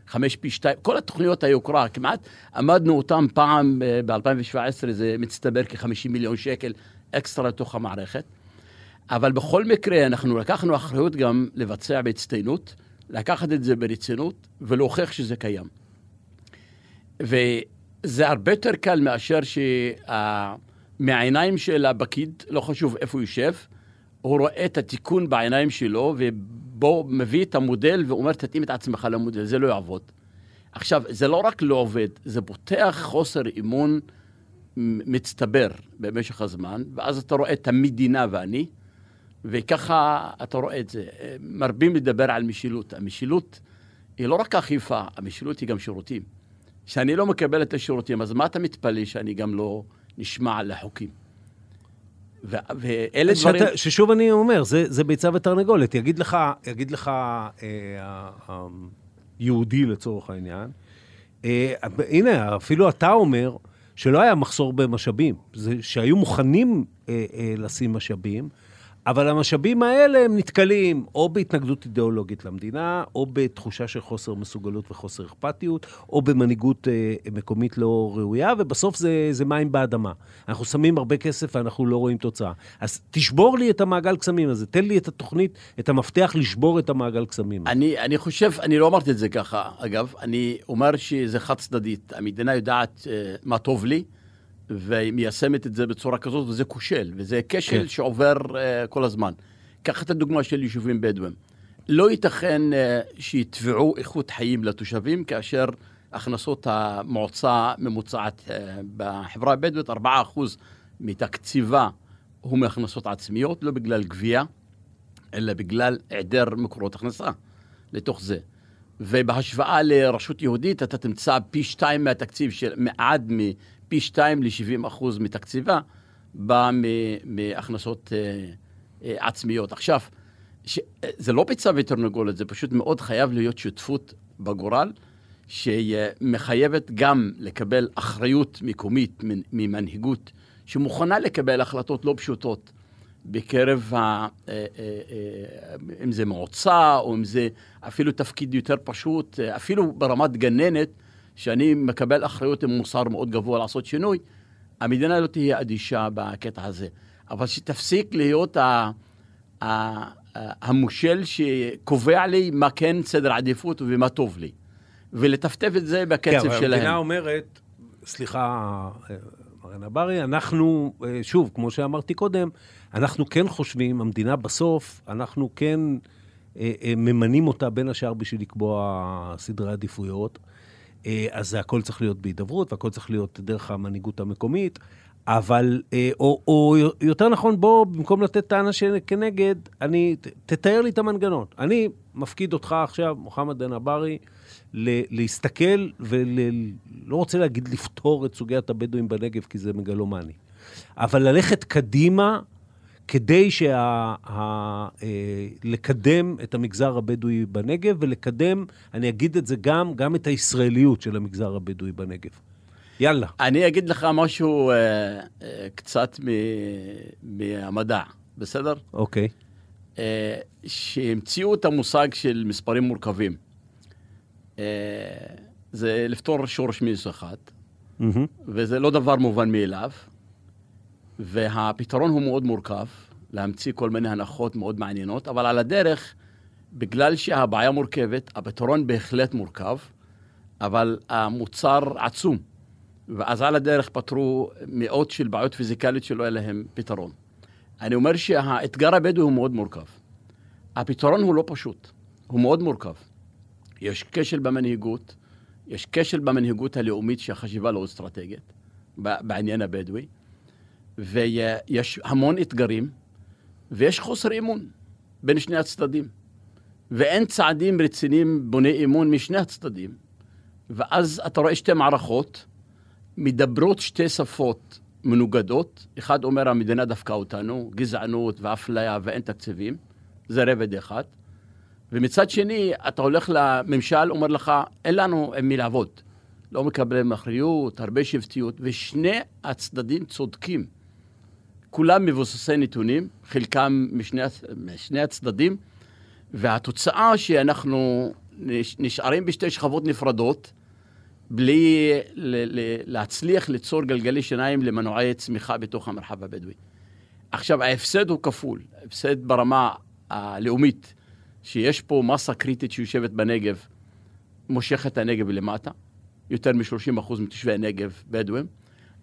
חמש פי שתיים, כל התוכניות היוקרה, כמעט עמדנו אותם פעם ב-2017, זה מצטבר כ-50 מיליון שקל אקסטרה לתוך המערכת. אבל בכל מקרה, אנחנו לקחנו אחריות גם לבצע בהצטיינות, לקחת את זה ברצינות ולהוכיח שזה קיים. וזה הרבה יותר קל מאשר שמהעיניים של הפקיד, לא חשוב איפה הוא יושב, הוא רואה את התיקון בעיניים שלו, ובו מביא את המודל ואומר, תתאים את עצמך למודל, זה לא יעבוד. עכשיו, זה לא רק לא עובד, זה פותח חוסר אמון מצטבר במשך הזמן, ואז אתה רואה את המדינה ואני, וככה אתה רואה את זה. מרבים לדבר על משילות. המשילות היא לא רק אכיפה, המשילות היא גם שירותים. כשאני לא מקבל את השירותים, אז מה אתה מתפלא שאני גם לא נשמע לחוקים? ואלה דברים... ששוב אני אומר, זה, זה ביצה ותרנגולת. יגיד לך, יגיד לך אה, יהודי לצורך העניין, אה, הנה, אפילו אתה אומר שלא היה מחסור במשאבים, זה שהיו מוכנים אה, אה, לשים משאבים, אבל המשאבים האלה הם נתקלים או בהתנגדות אידיאולוגית למדינה, או בתחושה של חוסר מסוגלות וחוסר אכפתיות, או במנהיגות אה, מקומית לא ראויה, ובסוף זה, זה מים באדמה. אנחנו שמים הרבה כסף ואנחנו לא רואים תוצאה. אז תשבור לי את המעגל קסמים הזה, תן לי את התוכנית, את המפתח לשבור את המעגל קסמים. אני, אני חושב, אני לא אמרתי את זה ככה, אגב, אני אומר שזה חד צדדית. המדינה יודעת אה, מה טוב לי. והיא מיישמת את זה בצורה כזאת, וזה כושל, וזה כשל כן. שעובר uh, כל הזמן. קח את הדוגמה של יישובים בדואים. לא ייתכן uh, שיתבעו איכות חיים לתושבים, כאשר הכנסות המועצה ממוצעת uh, בחברה הבדואית, 4% מתקציבה הוא מהכנסות עצמיות, לא בגלל גבייה, אלא בגלל היעדר מקורות הכנסה לתוך זה. ובהשוואה לרשות יהודית, אתה תמצא פי שתיים מהתקציב של, עד פי שתיים ל-70 אחוז מתקציבה בא מהכנסות אה, אה, עצמיות. עכשיו, ש... זה לא ביצה ותרנגולת, זה פשוט מאוד חייב להיות שותפות בגורל, שמחייבת גם לקבל אחריות מקומית ממנהיגות שמוכנה לקבל החלטות לא פשוטות בקרב, ה... אה, אם זה מועצה או אם זה אפילו תפקיד יותר פשוט, אפילו ברמת גננת. שאני מקבל אחריות עם מוסר מאוד גבוה לעשות שינוי, המדינה לא תהיה אדישה בקטע הזה. אבל שתפסיק להיות ה, ה, המושל שקובע לי מה כן סדר עדיפות ומה טוב לי. ולטפטף את זה בקצב כן, שלהם. המדינה אומרת, סליחה, מר נברי, אנחנו, אה, שוב, כמו שאמרתי קודם, אנחנו כן חושבים, המדינה בסוף, אנחנו כן אה, אה, ממנים אותה בין השאר בשביל לקבוע סדרי עדיפויות. אה, אז הכל צריך להיות בהידברות, והכל צריך להיות דרך המנהיגות המקומית. אבל, אה, או, או יותר נכון, בוא, במקום לתת טענה כנגד, אני, תתאר לי את המנגנון. אני מפקיד אותך עכשיו, מוחמד דנברי, להסתכל ולא רוצה להגיד לפתור את סוגיית הבדואים בנגב, כי זה מגלומני. אבל ללכת קדימה כדי שה, ה, אה, לקדם את המגזר הבדואי בנגב, ולקדם, אני אגיד את זה גם, גם את הישראליות של המגזר הבדואי בנגב. יאללה. אני אגיד לך משהו אה, אה, קצת מ- מהמדע, בסדר? אוקיי. אה, שהמציאו את המושג של מספרים מורכבים. אה, זה לפתור שורש מינוס אחד, מהמם. וזה לא דבר מובן מאליו, והפתרון הוא מאוד מורכב, להמציא כל מיני הנחות מאוד מעניינות, אבל על הדרך, בגלל שהבעיה מורכבת, הפתרון בהחלט מורכב, אבל המוצר עצום. ואז על הדרך פתרו מאות של בעיות פיזיקליות שלא היה להם פתרון. אני אומר שהאתגר הבדואי הוא מאוד מורכב. הפתרון הוא לא פשוט, הוא מאוד מורכב. יש כשל במנהיגות, יש כשל במנהיגות הלאומית שהחשיבה לא אסטרטגית בעניין הבדואי, ויש המון אתגרים, ויש חוסר אמון בין שני הצדדים. ואין צעדים רציניים בוני אמון משני הצדדים. ואז אתה רואה שתי מערכות, מדברות שתי שפות מנוגדות. אחד אומר, המדינה דפקה אותנו, גזענות ואפליה ואין תקציבים. זה רבד אחד. ומצד שני, אתה הולך לממשל, אומר לך, אין לנו עם מי לעבוד. לא מקבלים אחריות, הרבה שבטיות, ושני הצדדים צודקים. כולם מבוססי נתונים, חלקם משני, משני הצדדים, והתוצאה שאנחנו נש- נשארים בשתי שכבות נפרדות, בלי להצליח ליצור גלגלי שיניים למנועי צמיחה בתוך המרחב הבדואי. עכשיו, ההפסד הוא כפול. הפסד ברמה הלאומית, שיש פה מסה קריטית שיושבת בנגב, מושכת את הנגב למטה. יותר מ-30% מתושבי הנגב בדואים.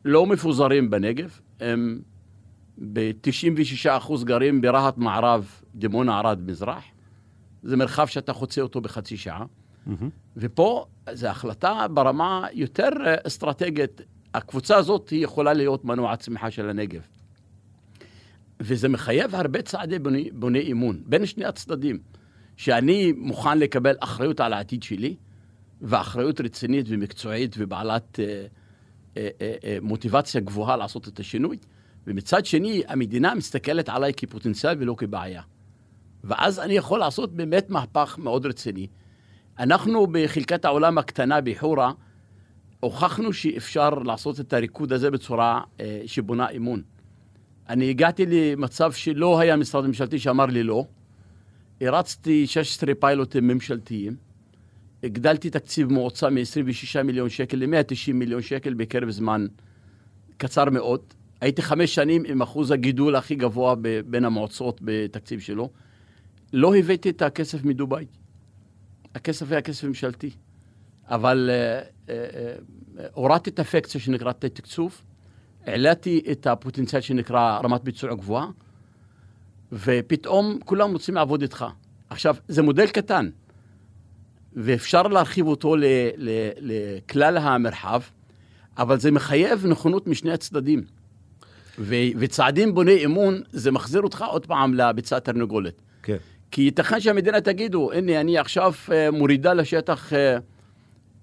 לא מפוזרים בנגב, הם ב-96% גרים ברהט מערב, דימונה ערד מזרח. זה מרחב שאתה חוצה אותו בחצי שעה. ופה זו החלטה ברמה יותר אה, אסטרטגית. הקבוצה הזאת היא יכולה להיות מנוע הצמיחה של הנגב. וזה מחייב הרבה צעדי בוני, בוני אמון בין שני הצדדים. שאני מוכן לקבל אחריות על העתיד שלי, ואחריות רצינית ומקצועית ובעלת אה, אה, אה, אה, מוטיבציה גבוהה לעשות את השינוי, ומצד שני, המדינה מסתכלת עליי כפוטנציאל ולא כבעיה. ואז אני יכול לעשות באמת מהפך מאוד רציני. אנחנו בחלקת העולם הקטנה בחורה, הוכחנו שאפשר לעשות את הריקוד הזה בצורה אה, שבונה אמון. אני הגעתי למצב שלא היה משרד ממשלתי שאמר לי לא. הרצתי 16 פיילוטים ממשלתיים. הגדלתי תקציב מועצה מ-26 מיליון שקל ל-190 מיליון שקל בקרב זמן קצר מאוד. הייתי חמש שנים עם אחוז הגידול הכי גבוה ב- בין המועצות בתקציב שלו. לא הבאתי את הכסף מדובאי. הכסף היה כסף ממשלתי. אבל אה, אה, אה, הורדתי את הפקציה שנקרא תקצוב, העליתי את הפוטנציאל שנקרא רמת ביצוע גבוהה, ופתאום כולם רוצים לעבוד איתך. עכשיו, זה מודל קטן, ואפשר להרחיב אותו לכלל המרחב, אבל זה מחייב נכונות משני הצדדים. ו- וצעדים בוני אמון, זה מחזיר אותך עוד פעם לביצה התרנגולת. כן. כי ייתכן שהמדינה תגידו, הנה, אני עכשיו אה, מורידה לשטח אה,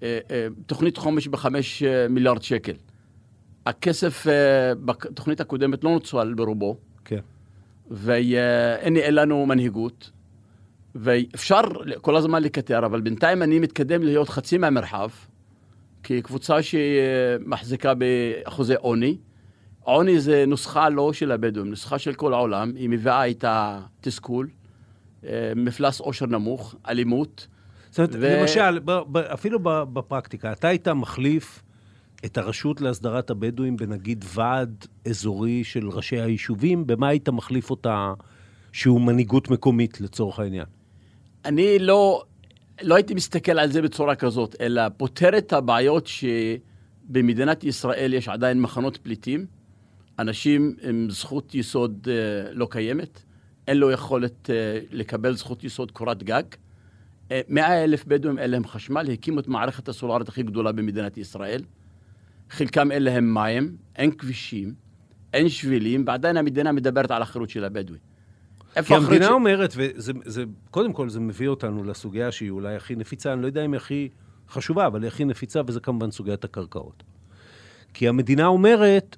אה, אה, תוכנית חומש בחמש אה, מיליארד שקל. הכסף אה, בתוכנית הקודמת לא נוצל ברובו, כן. והנה אין לנו מנהיגות, ואפשר כל הזמן לקטר, אבל בינתיים אני מתקדם להיות חצי מהמרחב, כקבוצה שמחזיקה באחוזי עוני. עוני זה נוסחה לא של הבדואים, נוסחה של כל העולם, היא מביאה איתה תסכול, אה, מפלס עושר נמוך, אלימות. זאת אומרת, ו- למשל, ב, ב, אפילו ב, בפרקטיקה, אתה היית מחליף את הרשות להסדרת הבדואים בנגיד ועד אזורי של ראשי היישובים, במה היית מחליף אותה שהוא מנהיגות מקומית לצורך העניין? אני לא, לא הייתי מסתכל על זה בצורה כזאת, אלא פותר את הבעיות במדינת ישראל יש עדיין מחנות פליטים, אנשים עם זכות יסוד אה, לא קיימת, אין לו יכולת אה, לקבל זכות יסוד קורת גג. אה, מאה אלף בדואים אין להם חשמל, הקימו את מערכת הסולארית הכי גדולה במדינת ישראל. חלקם אין להם מים, אין כבישים, אין שבילים, ועדיין המדינה מדברת על החירות של הבדואי. כי המדינה ש- אומרת, וקודם כל זה מביא אותנו לסוגיה שהיא אולי הכי נפיצה, אני לא יודע אם היא הכי חשובה, אבל היא הכי נפיצה, וזה כמובן סוגיית הקרקעות. כי המדינה אומרת,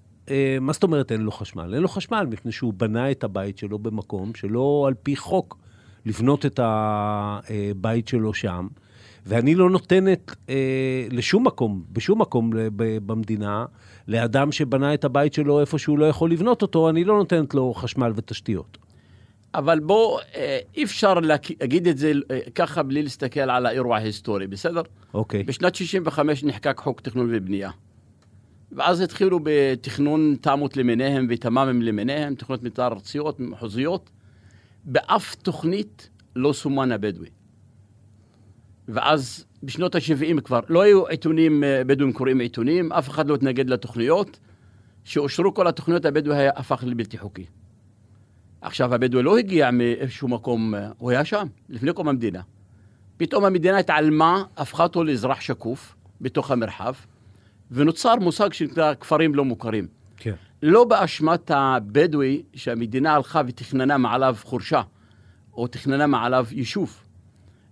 מה זאת אומרת אין לו חשמל? אין לו חשמל מפני שהוא בנה את הבית שלו במקום שלא על פי חוק לבנות את הבית שלו שם, ואני לא נותנת אה, לשום מקום, בשום מקום ב- במדינה, לאדם שבנה את הבית שלו איפה שהוא לא יכול לבנות אותו, אני לא נותנת לו חשמל ותשתיות. אבל בוא, אה, אי אפשר להגיד את זה אה, ככה בלי להסתכל על האירוע ההיסטורי, בסדר? אוקיי. בשנת 65 נחקק חוק תכנון ובנייה. ואז התחילו בתכנון תמ"ות למיניהם ותמ"מים למיניהם, תוכניות מתאר ארציות, מחוזיות. באף תוכנית לא סומן הבדואי. ואז בשנות ה-70 כבר לא היו עיתונים, אה, בדואים קוראים עיתונים, אף אחד לא התנגד לתוכניות. שאושרו כל התוכניות, הבדואי היה הפך לבלתי חוקי. עכשיו, הבדואי לא הגיע מאיזשהו מקום, אה, הוא היה שם, לפני קום המדינה. פתאום המדינה התעלמה, הפכה אותו לאזרח שקוף בתוך המרחב, ונוצר מושג שנקרא כפרים לא מוכרים. כן. לא באשמת הבדואי שהמדינה הלכה ותכננה מעליו חורשה, או תכננה מעליו יישוב,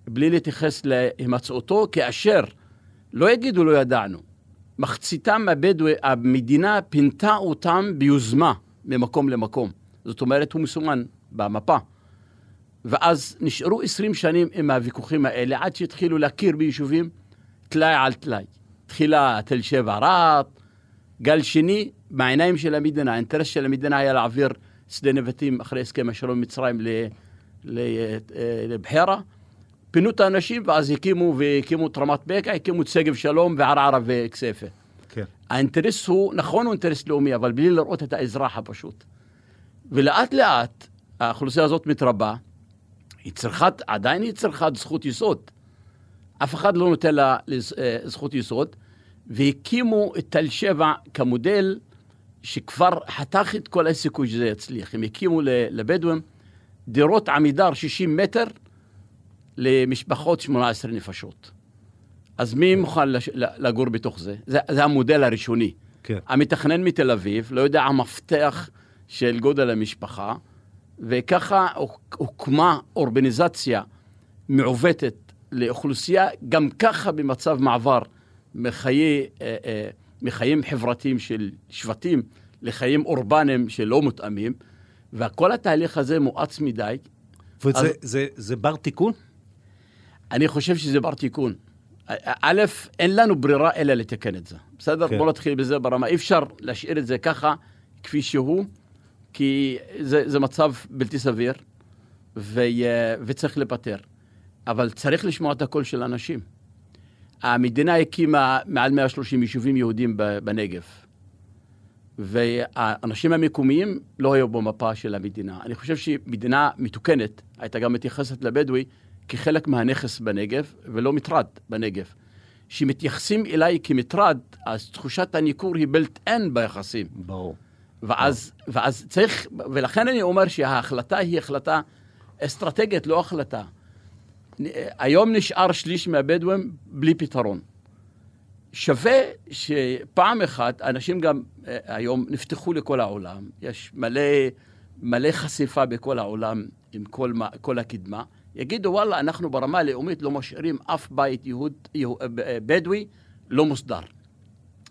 בלי להתייחס להימצאותו, כאשר לא יגידו לא ידענו. מחציתם הבדואי, המדינה פינתה אותם ביוזמה ממקום למקום. זאת אומרת, הוא מסומן במפה. ואז נשארו 20 שנים עם הוויכוחים האלה, עד שהתחילו להכיר ביישובים טלאי על טלאי. תחילה תל שבע רהט, גל שני, בעיניים של המדינה, האינטרס של המדינה היה להעביר שדה נבטים אחרי הסכם השלום עם מצרים אה, לבחירה. פינו את האנשים ואז הקימו והקימו את רמת בקע, הקימו את שגב שלום וערערה וכסייפה. כן. האינטרס הוא, נכון הוא אינטרס לאומי, אבל בלי לראות את האזרח הפשוט. ולאט לאט האוכלוסייה הזאת מתרבה, היא צריכה, עדיין היא צריכה זכות יסוד. אף אחד לא נותן לה אה, זכות יסוד, והקימו את תל שבע כמודל שכבר חתך את כל הסיכוי שזה יצליח. הם הקימו לבדואים דירות עמידר 60 מטר למשפחות 18 נפשות. אז מי מוכן לגור בתוך זה? זה, זה המודל הראשוני. כן. המתכנן מתל אביב לא יודע המפתח של גודל המשפחה, וככה הוק- הוקמה אורבניזציה מעוותת לאוכלוסייה, גם ככה במצב מעבר מחיי, אה, אה, מחיים חברתיים של שבטים לחיים אורבניים שלא מותאמים, וכל התהליך הזה מואץ מדי. וזה אז- זה, זה בר תיקון? אני חושב שזה בר תיקון. א', אין לנו ברירה אלא לתקן את זה. בסדר? כן. בואו נתחיל בזה ברמה. אי אפשר להשאיר את זה ככה, כפי שהוא, כי זה, זה מצב בלתי סביר, ו, וצריך לפטר. אבל צריך לשמוע את הקול של האנשים. המדינה הקימה מעל 130 יישובים יהודים בנגב. והאנשים המקומיים לא היו במפה של המדינה. אני חושב שמדינה מתוקנת הייתה גם מתייחסת לבדואי כחלק מהנכס בנגב, ולא מטרד בנגב. כשמתייחסים אליי כמטרד, אז תחושת הניכור היא בלט אין ביחסים. ברור. ואז, ואז צריך, ולכן אני אומר שההחלטה היא החלטה אסטרטגית, לא החלטה. היום נשאר שליש מהבדואים בלי פתרון. שווה שפעם אחת, אנשים גם אה, היום נפתחו לכל העולם, יש מלא, מלא חשיפה בכל העולם עם כל, כל הקדמה, יגידו וואלה, אנחנו ברמה הלאומית לא משאירים אף בית יהוד, יהוד, בדואי לא מוסדר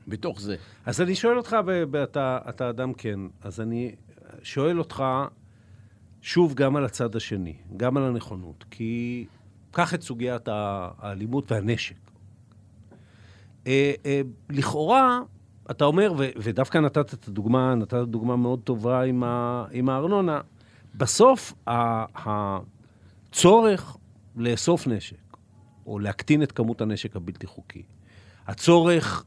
בתוך זה. אז אני שואל אותך, ואתה אתה אדם כן, אז אני שואל אותך שוב גם על הצד השני, גם על הנכונות, כי קח את סוגיית האלימות והנשק. אה, אה, לכאורה, אתה אומר, ו- ודווקא נתת את הדוגמה, נתת דוגמה מאוד טובה עם, ה- עם הארנונה, בסוף הצורך לאסוף נשק, או להקטין את כמות הנשק הבלתי חוקי, הצורך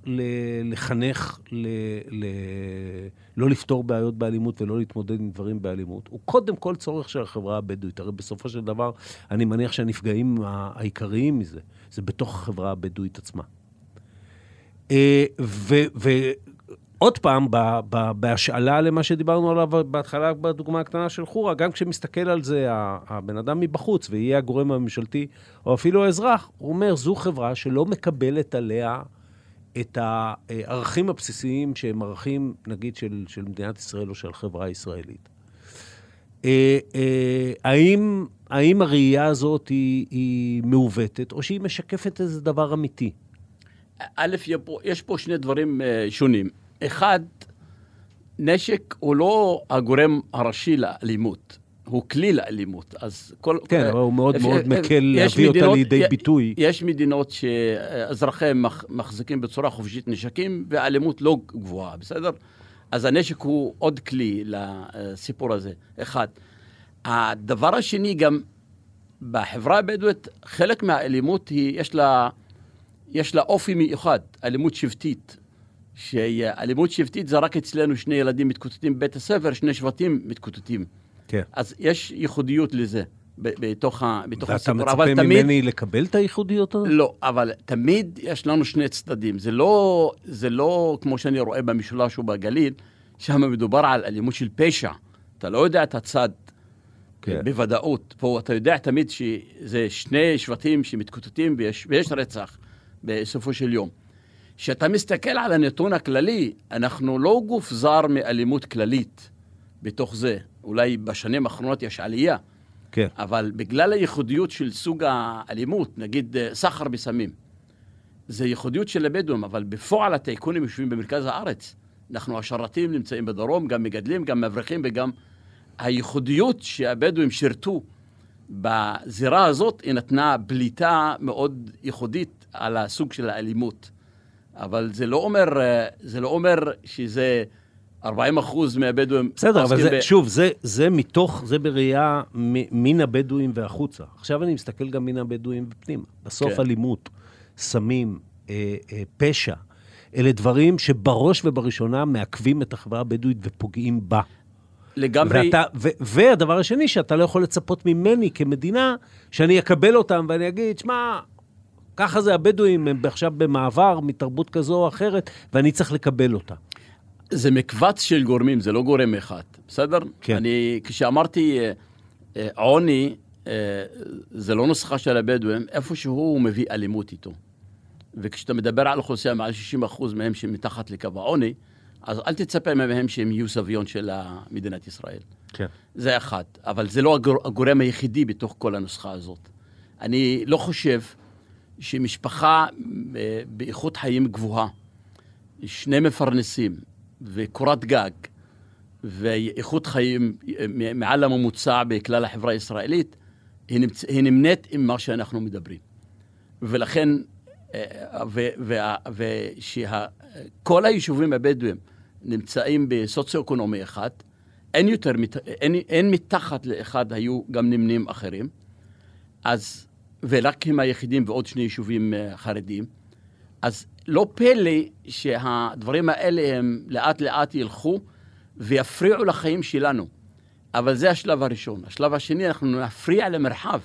לחנך, ל- ל- לא לפתור בעיות באלימות ולא להתמודד עם דברים באלימות, הוא קודם כל צורך של החברה הבדואית. הרי בסופו של דבר, אני מניח שהנפגעים העיקריים מזה, זה בתוך החברה הבדואית עצמה. אה, ועוד פעם, ב- ב- בהשאלה למה שדיברנו עליו בהתחלה בדוגמה הקטנה של חורה, גם כשמסתכל על זה הבן אדם מבחוץ, ויהיה הגורם הממשלתי, או אפילו האזרח, הוא אומר, זו חברה שלא מקבלת עליה את הערכים הבסיסיים שהם ערכים, נגיד, של, של מדינת ישראל או של החברה הישראלית. אה, אה, האם, האם הראייה הזאת היא, היא מעוותת, או שהיא משקפת איזה דבר אמיתי? א', יש פה שני דברים אה, שונים. אחד, נשק הוא לא הגורם הראשי לאלימות, הוא כלי לאלימות. אז כל... כן, אבל הוא מאוד מאוד מקל להביא אותה לידי ביטוי. יש מדינות שאזרחיהם מח- מחזיקים בצורה חופשית נשקים, והאלימות לא גבוהה, בסדר? אז הנשק הוא עוד כלי לסיפור הזה, אחד. הדבר השני, גם בחברה הבדואית, חלק מהאלימות היא, יש לה, יש לה אופי מיוחד, אלימות שבטית. שאלימות שבטית זה רק אצלנו שני ילדים מתקוטטים בבית הספר, שני שבטים מתקוטטים. כן. אז יש ייחודיות לזה בתוך, בתוך ואתה הסיפור. מצפה אבל תמיד, ממני לקבל את הייחודיות הזאת? לא, אבל תמיד יש לנו שני צדדים. זה לא, זה לא כמו שאני רואה במשולש ובגליל, שם מדובר על אלימות של פשע. אתה לא יודע את הצד כן. בוודאות. פה אתה יודע תמיד שזה שני שבטים שמתקוטטים ויש, ויש רצח בסופו של יום. כשאתה מסתכל על הנתון הכללי, אנחנו לא גוף זר מאלימות כללית בתוך זה. אולי בשנים האחרונות יש עלייה, כן. אבל בגלל הייחודיות של סוג האלימות, נגיד אה, סחר בסמים, זה ייחודיות של הבדואים, אבל בפועל הטייקונים יושבים במרכז הארץ. אנחנו השרתים נמצאים בדרום, גם מגדלים, גם מבריחים וגם... הייחודיות שהבדואים שירתו בזירה הזאת, היא נתנה בליטה מאוד ייחודית על הסוג של האלימות. אבל זה לא אומר, אה, זה לא אומר שזה 40 אחוז מהבדואים... בסדר, אבל זה, ב- שוב, זה, זה מתוך, זה בראייה מ- מן הבדואים והחוצה. עכשיו אני מסתכל גם מן הבדואים ופנימה. בסוף כן. אלימות, סמים, אה, אה, פשע, אלה דברים שבראש ובראשונה מעכבים את החברה הבדואית ופוגעים בה. לגמרי... ואתה, ו, והדבר השני, שאתה לא יכול לצפות ממני כמדינה, שאני אקבל אותם ואני אגיד, שמע, ככה זה הבדואים, הם עכשיו במעבר מתרבות כזו או אחרת, ואני צריך לקבל אותה. זה מקבץ של גורמים, זה לא גורם אחד, בסדר? כן. אני, כשאמרתי אה, אה, עוני, אה, זה לא נוסחה של הבדואים, איפשהו הוא מביא אלימות איתו. וכשאתה מדבר על אוכלוסייה, מעל 60% מהם שמתחת לקו העוני, אז אל תצפה מהם שהם יהיו סביון של מדינת ישראל. כן. זה אחד, אבל זה לא הגור, הגורם היחידי בתוך כל הנוסחה הזאת. אני לא חושב שמשפחה אה, באיכות חיים גבוהה, שני מפרנסים וקורת גג ואיכות חיים אה, מעל הממוצע בכלל החברה הישראלית, היא, נמנית עם מה שאנחנו מדברים. ולכן, וכל היישובים הבדואים נמצאים בסוציו-אקונומי אחד, אין יותר, אין, אין מתחת לאחד היו גם נמנים אחרים, אז, ורק הם היחידים ועוד שני יישובים אה, חרדים, אז לא פלא שהדברים האלה הם לאט לאט ילכו ויפריעו לחיים שלנו. אבל זה השלב הראשון. השלב השני, אנחנו נפריע למרחב.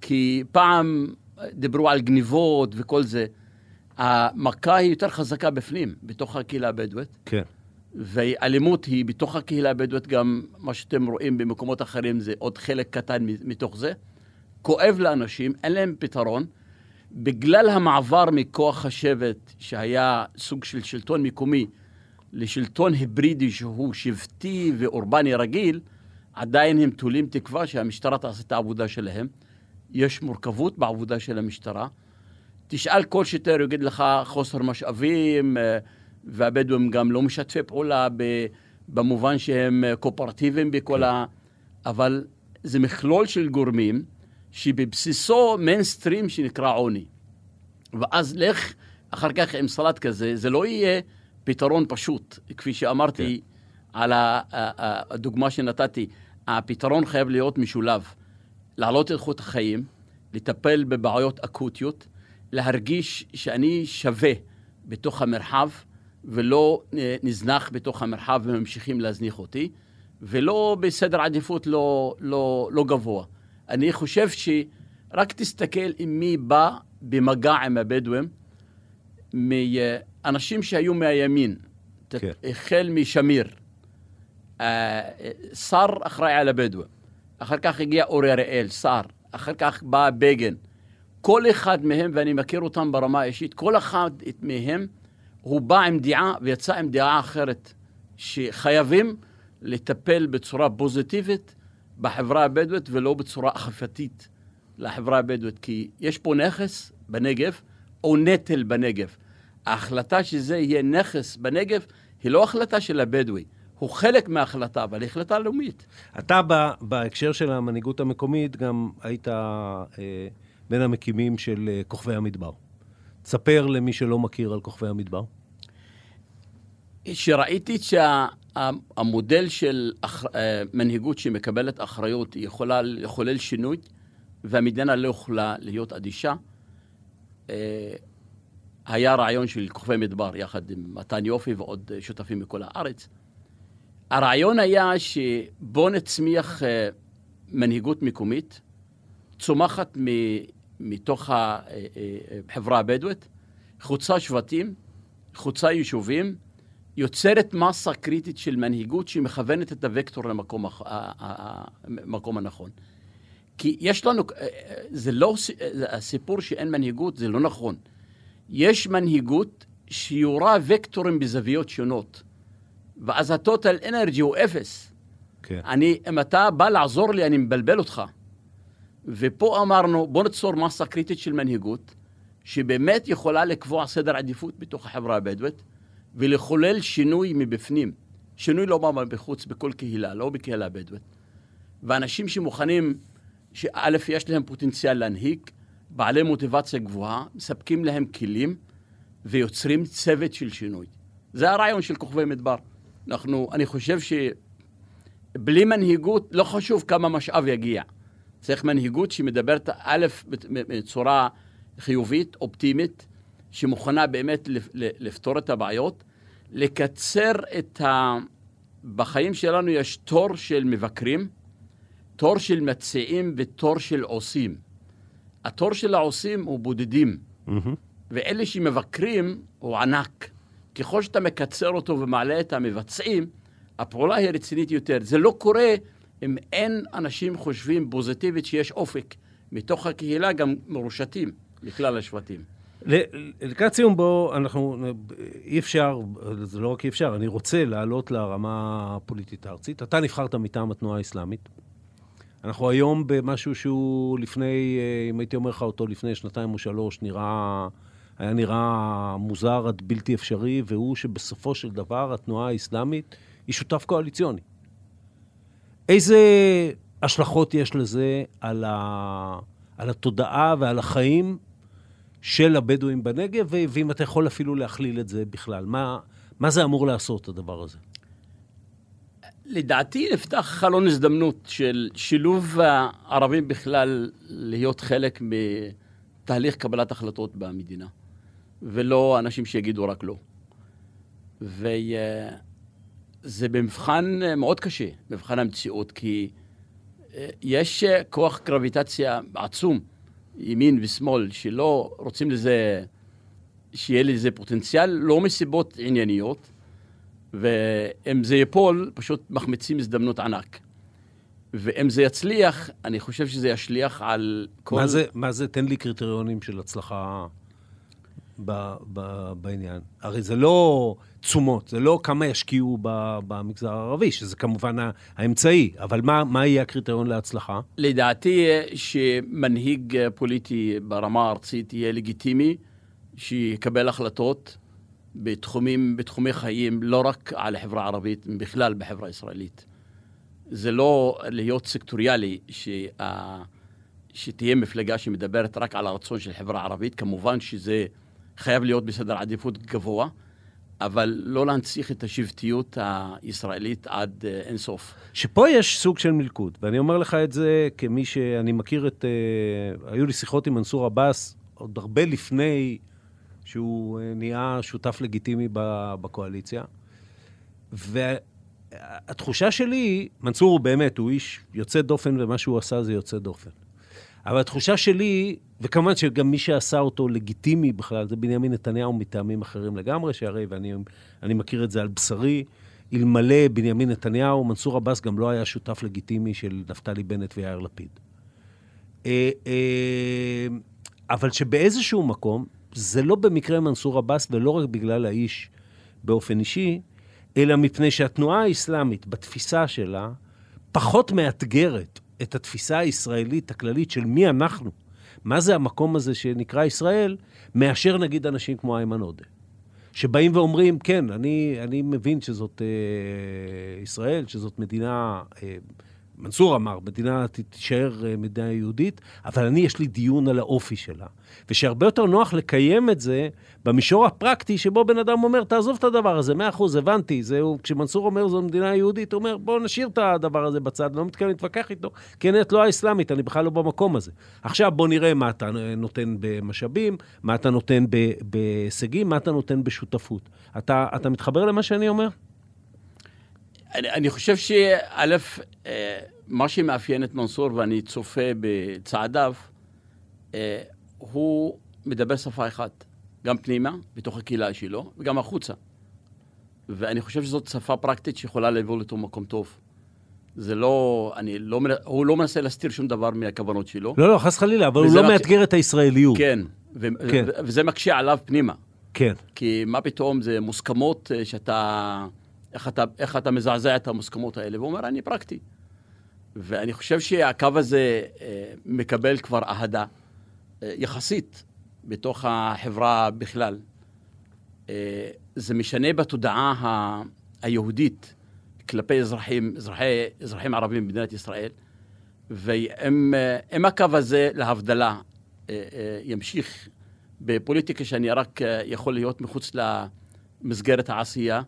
כי פעם דיברו על גניבות וכל זה. המכה היא יותר חזקה בפנים, בתוך הקהילה הבדואית. כן. ואלימות היא בתוך הקהילה הבדואית, גם מה שאתם רואים במקומות אחרים זה עוד חלק קטן מתוך זה. כואב לאנשים, אין להם פתרון. בגלל המעבר מכוח השבט, שהיה סוג של שלטון מקומי, לשלטון היברידי שהוא שבטי ואורבני רגיל, עדיין הם תולים תקווה שהמשטרה תעשה את העבודה שלהם. יש מורכבות בעבודה של המשטרה. תשאל כל שוטר, יגיד לך חוסר משאבים, אה, והבדואים גם לא משתפי פעולה במובן שהם אה, קואופרטיביים בכל ה... אבל זה מכלול של גורמים שבבסיסו מיינסטרים שנקרא עוני. ואז לך אחר כך עם סלט כזה, זה לא יהיה פתרון פשוט. כפי שאמרתי על ה- ה- ה- הדוגמה שנתתי, הפתרון חייב להיות משולב. להעלות את איכות החיים, לטפל בבעיות אקוטיות, להרגיש שאני שווה בתוך המרחב ולא אה, נזנח בתוך המרחב וממשיכים להזניח אותי, ולא בסדר עדיפות לא, לא, לא גבוה. אני חושב שרק תסתכל עם מי בא במגע עם הבדואים, מאנשים שהיו מהימין, כן. החל משמיר, אה, שר אחראי על הבדואים, אחר כך הגיע אורי אריאל, שר, אחר כך בא בגין. כל אחד מהם, ואני מכיר אותם ברמה האישית, כל אחד מהם, הוא בא עם דעה ויצא עם דעה אחרת, שחייבים לטפל בצורה פוזיטיבית בחברה הבדואית ולא בצורה אכיפתית לחברה הבדואית, כי יש פה נכס בנגב או נטל בנגב. ההחלטה שזה יהיה נכס בנגב היא לא החלטה של הבדואי, הוא חלק מההחלטה, אבל היא החלטה לאומית. אתה ב- בהקשר של המנהיגות המקומית גם היית אה, בין המקימים של אה, כוכבי המדבר. תספר למי שלא מכיר על כוכבי המדבר. שראיתי שהמודל של אח- אה, מנהיגות שמקבלת אחריות יכולה לחולל שינוי, והמדינה לא יכולה להיות אדישה. אה, היה רעיון של כוכבי מדבר יחד עם מתן יופי ועוד שותפים מכל הארץ. הרעיון היה שבואו נצמיח אה, מנהיגות מקומית, צומחת מ- מתוך החברה הבדואית, חוצה שבטים, חוצה יישובים, יוצרת מסה קריטית של מנהיגות שמכוונת את הוקטור למקום המקום הנכון. כי יש לנו, אה, זה לא, הסיפור שאין מנהיגות, זה לא נכון. יש מנהיגות שיורה וקטורים בזוויות שונות, ואז הטוטל אנרגי הוא אפס. כן. אני, אם אתה בא לעזור לי, אני מבלבל אותך. ופה אמרנו, בוא ניצור מסה קריטית של מנהיגות, שבאמת יכולה לקבוע סדר עדיפות בתוך החברה הבדואית, ולחולל שינוי מבפנים. שינוי לא בא מבחוץ בכל קהילה, לא בקהילה הבדואית. ואנשים שמוכנים, שא', יש להם פוטנציאל להנהיג, בעלי מוטיבציה גבוהה, מספקים להם כלים ויוצרים צוות של שינוי. זה הרעיון של כוכבי מדבר. אנחנו, אני חושב שבלי מנהיגות, לא חשוב כמה משאב יגיע. צריך מנהיגות שמדברת, א', בצורה חיובית, אופטימית, שמוכנה באמת לפתור את הבעיות, לקצר את ה... בחיים שלנו יש תור של מבקרים, תור של מציעים ותור של עושים. התור של העושים הוא בודדים, מהמם. ואלה שמבקרים הוא ענק. ככל שאתה מקצר אותו ומעלה את המבצעים, הפעולה היא רצינית יותר. זה לא קורה אם אין אנשים חושבים פוזיטיבית שיש אופק. מתוך הקהילה גם מרושתים לכלל השבטים. לקראת סיום בו, אנחנו, אי אפשר, זה לא רק אי אפשר, אני רוצה לעלות לרמה הפוליטית הארצית. אתה נבחרת מטעם התנועה האסלאמית. אנחנו היום במשהו שהוא לפני, אם הייתי אומר לך אותו לפני שנתיים או שלוש, נראה, היה נראה מוזר עד בלתי אפשרי, והוא שבסופו של דבר התנועה האסלאמית היא שותף קואליציוני. איזה השלכות יש לזה על, ה, על התודעה ועל החיים של הבדואים בנגב, ואם אתה יכול אפילו להכליל את זה בכלל. מה, מה זה אמור לעשות, הדבר הזה? לדעתי נפתח חלון הזדמנות של שילוב הערבים בכלל להיות חלק מתהליך קבלת החלטות במדינה, ולא אנשים שיגידו רק לא. וזה במבחן מאוד קשה, מבחן המציאות, כי אה, יש כוח גרביטציה עצום, ימין ושמאל, שלא רוצים לזה, שיהיה לזה פוטנציאל, לא מסיבות ענייניות, ואם זה ייפול, פשוט מחמיצים הזדמנות ענק. ואם זה יצליח, אני חושב שזה ישליך על כל... מה זה, מה זה, תן לי קריטריונים של הצלחה ב, ב, בעניין. הרי זה לא תשומות, זה לא כמה ישקיעו ב, במגזר הערבי, שזה כמובן האמצעי, אבל מה, מה יהיה הקריטריון להצלחה? לדעתי, שמנהיג פוליטי ברמה הארצית יהיה לגיטימי, שיקבל החלטות בתחומים, בתחומי חיים, לא רק על החברה הערבית, בכלל בחברה הישראלית. זה לא להיות סקטוריאלי, שה... שתהיה מפלגה שמדברת רק על הרצון של החברה הערבית, כמובן שזה חייב להיות בסדר עדיפות גבוה, אבל לא להנציח את השבטיות הישראלית עד אה, אינסוף. שפה יש סוג של מלכוד, ואני אומר לך את זה כמי שאני מכיר את... אה, היו לי שיחות עם מנסור עבאס עוד הרבה לפני שהוא אה, נהיה שותף לגיטימי בקואליציה. והתחושה שלי, מנסור הוא באמת, הוא איש יוצא דופן, ומה שהוא עשה זה יוצא דופן. אבל התחושה שלי, וכמובן שגם מי שעשה אותו לגיטימי בכלל, זה בנימין נתניהו מטעמים אחרים לגמרי, שהרי, ואני מכיר את זה על בשרי, אלמלא בנימין נתניהו, מנסור עבאס גם לא היה שותף לגיטימי של נפתלי בנט ויאיר לפיד. אה, אה, אבל שבאיזשהו מקום, זה לא במקרה מנסור עבאס, ולא רק בגלל האיש באופן אישי, אלא מפני שהתנועה האסלאמית, בתפיסה שלה, פחות מאתגרת את התפיסה הישראלית הכללית של מי אנחנו, מה זה המקום הזה שנקרא ישראל, מאשר נגיד אנשים כמו איימן עודה. שבאים ואומרים, כן, אני, אני מבין שזאת אה, ישראל, שזאת מדינה אה, מנסור אמר, מדינה תישאר אה, מדינה יהודית, אבל אני, יש לי דיון על האופי שלה. ושהרבה יותר נוח לקיים את זה במישור הפרקטי, שבו בן אדם אומר, תעזוב את הדבר הזה, מאה אחוז, הבנתי. זהו, כשמנסור אומר זו מדינה יהודית, הוא אומר, בואו נשאיר את הדבר הזה בצד, לא מתכוון להתווכח איתו, כי אני את לא האסלאמית, אני בכלל לא במקום הזה. עכשיו בואו נראה מה אתה נותן במשאבים, מה אתה נותן בהישגים, מה אתה נותן בשותפות. אתה, אתה מתחבר למה שאני אומר? אני, אני חושב שא', אה, מה שמאפיין את מנסור, ואני צופה בצעדיו, אה, הוא מדבר שפה אחת, גם פנימה, בתוך הקהילה שלו, וגם החוצה. ואני חושב שזאת שפה פרקטית שיכולה לבוא לאותו מקום טוב. זה לא, אני לא, הוא לא מנסה להסתיר שום דבר מהכוונות שלו. לא, לא, חס וחלילה, אבל הוא לא מקש... מאתגר את הישראליות. כן, ו- כן. וזה מקשה עליו פנימה. כן. כי מה פתאום, זה מוסכמות אה, שאתה איך אתה, איך אתה מזעזע את המוסכמות האלה? והוא אומר, אני פרקטי. ואני חושב שהקו הזה אה, מקבל כבר אהדה אה, יחסית בתוך החברה בכלל. אה, זה משנה בתודעה ה- היהודית כלפי אזרחים, אזרחי, אזרחים ערבים במדינת ישראל, ואם הקו הזה להבדלה ימשיך בפוליטיקה שאני רק יכול להיות מחוץ למסגרת העשייה,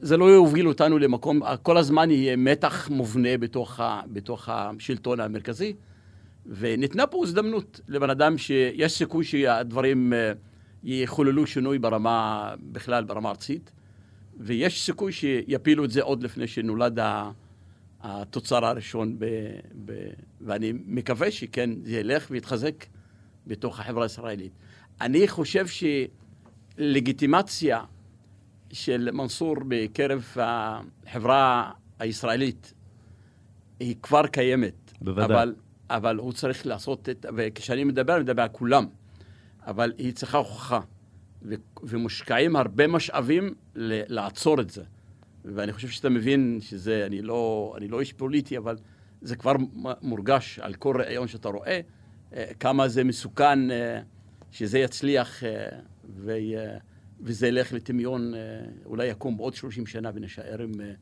זה לא יוביל אותנו למקום, כל הזמן יהיה מתח מובנה בתוך, ה, בתוך השלטון המרכזי, וניתנה פה הזדמנות לבן אדם שיש סיכוי שהדברים אה, יחוללו שינוי ברמה, בכלל ברמה ארצית, ויש סיכוי שיפילו את זה עוד לפני שנולד התוצר הראשון, ב, ב, ואני מקווה שכן, זה ילך ויתחזק בתוך החברה הישראלית. אני חושב שלגיטימציה של מנסור בקרב החברה הישראלית היא כבר קיימת. בוודאי. אבל, אבל הוא צריך לעשות את... וכשאני מדבר, אני מדבר על כולם. אבל היא צריכה הוכחה. ו, ומושקעים הרבה משאבים ל, לעצור את זה. ואני חושב שאתה מבין שזה, אני לא, אני לא איש פוליטי, אבל זה כבר מורגש על כל ראיון שאתה רואה, אה, כמה זה מסוכן אה, שזה יצליח. אה, ו... וזה ילך לטמיון, אה, אולי יקום בעוד 30 שנה ונשאר עם, אה,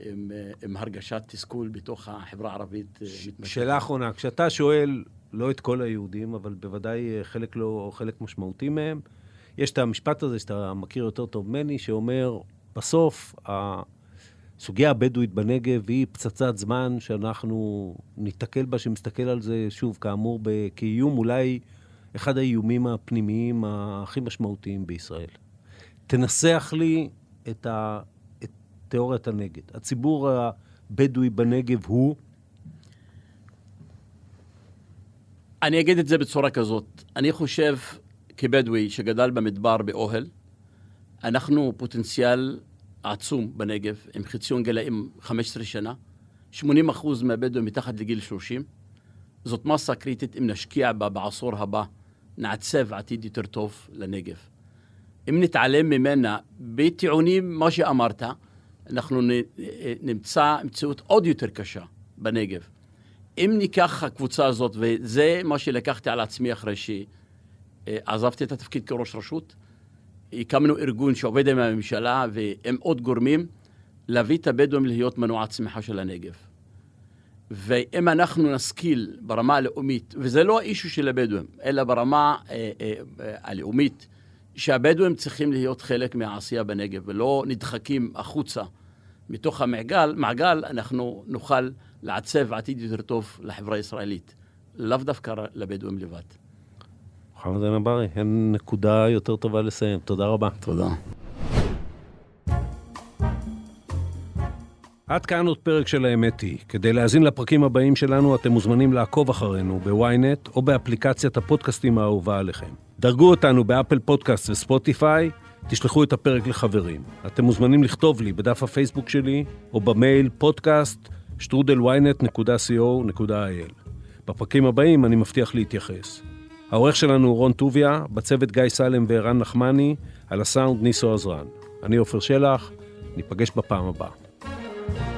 עם, אה, עם הרגשת תסכול בתוך החברה הערבית. שאלה אחרונה, כשאתה שואל, לא את כל היהודים, אבל בוודאי חלק לא, חלק משמעותי מהם, יש את המשפט הזה שאתה מכיר יותר טוב ממני, שאומר, בסוף, הסוגיה הבדואית בנגב היא פצצת זמן שאנחנו ניתקל בה, שמסתכל על זה, שוב, כאמור, כאיום אולי אחד האיומים הפנימיים הכי משמעותיים בישראל. תנסח לי את, ה, את תיאוריית הנגד. הציבור הבדואי בנגב הוא... אני אגיד את זה בצורה כזאת. אני חושב, כבדואי שגדל במדבר באוהל, אנחנו פוטנציאל עצום בנגב, עם חציון גילאים 15 שנה. 80 אחוז מהבדואים מתחת לגיל 30. זאת מסה קריטית אם נשקיע בה בעשור הבא נעצב עתיד יותר טוב לנגב. אם נתעלם ממנה בטיעונים, מה שאמרת, אנחנו נמצא מציאות עוד יותר קשה בנגב. אם ניקח הקבוצה הזאת, וזה מה שלקחתי על עצמי אחרי שעזבתי את התפקיד כראש רשות, הקמנו ארגון שעובד עם הממשלה ועם עוד גורמים, להביא את הבדואים להיות מנוע צמיחה של הנגב. ואם אנחנו נשכיל ברמה הלאומית, וזה לא האישו של הבדואים, אלא ברמה אה, אה, אה, הלאומית, שהבדואים צריכים להיות חלק מהעשייה בנגב ולא נדחקים החוצה מתוך המעגל, מעגל, אנחנו נוכל לעצב עתיד יותר טוב לחברה הישראלית, לאו דווקא לבדואים לבד. מוחמד אנברי, אין נקודה יותר טובה לסיים. תודה רבה. תודה. עד כאן עוד פרק של האמת היא. כדי להאזין לפרקים הבאים שלנו, אתם מוזמנים לעקוב אחרינו בוויינט או באפליקציית הפודקאסטים האהובה עליכם. דרגו אותנו באפל פודקאסט וספוטיפיי, תשלחו את הפרק לחברים. אתם מוזמנים לכתוב לי בדף הפייסבוק שלי או במייל פודקאסט שטרודל ynet.co.il. בפרקים הבאים אני מבטיח להתייחס. העורך שלנו הוא רון טוביה, בצוות גיא סלם וערן נחמני, על הסאונד ניסו עזרן. אני עופר שלח, ניפגש בפעם הבאה. thank you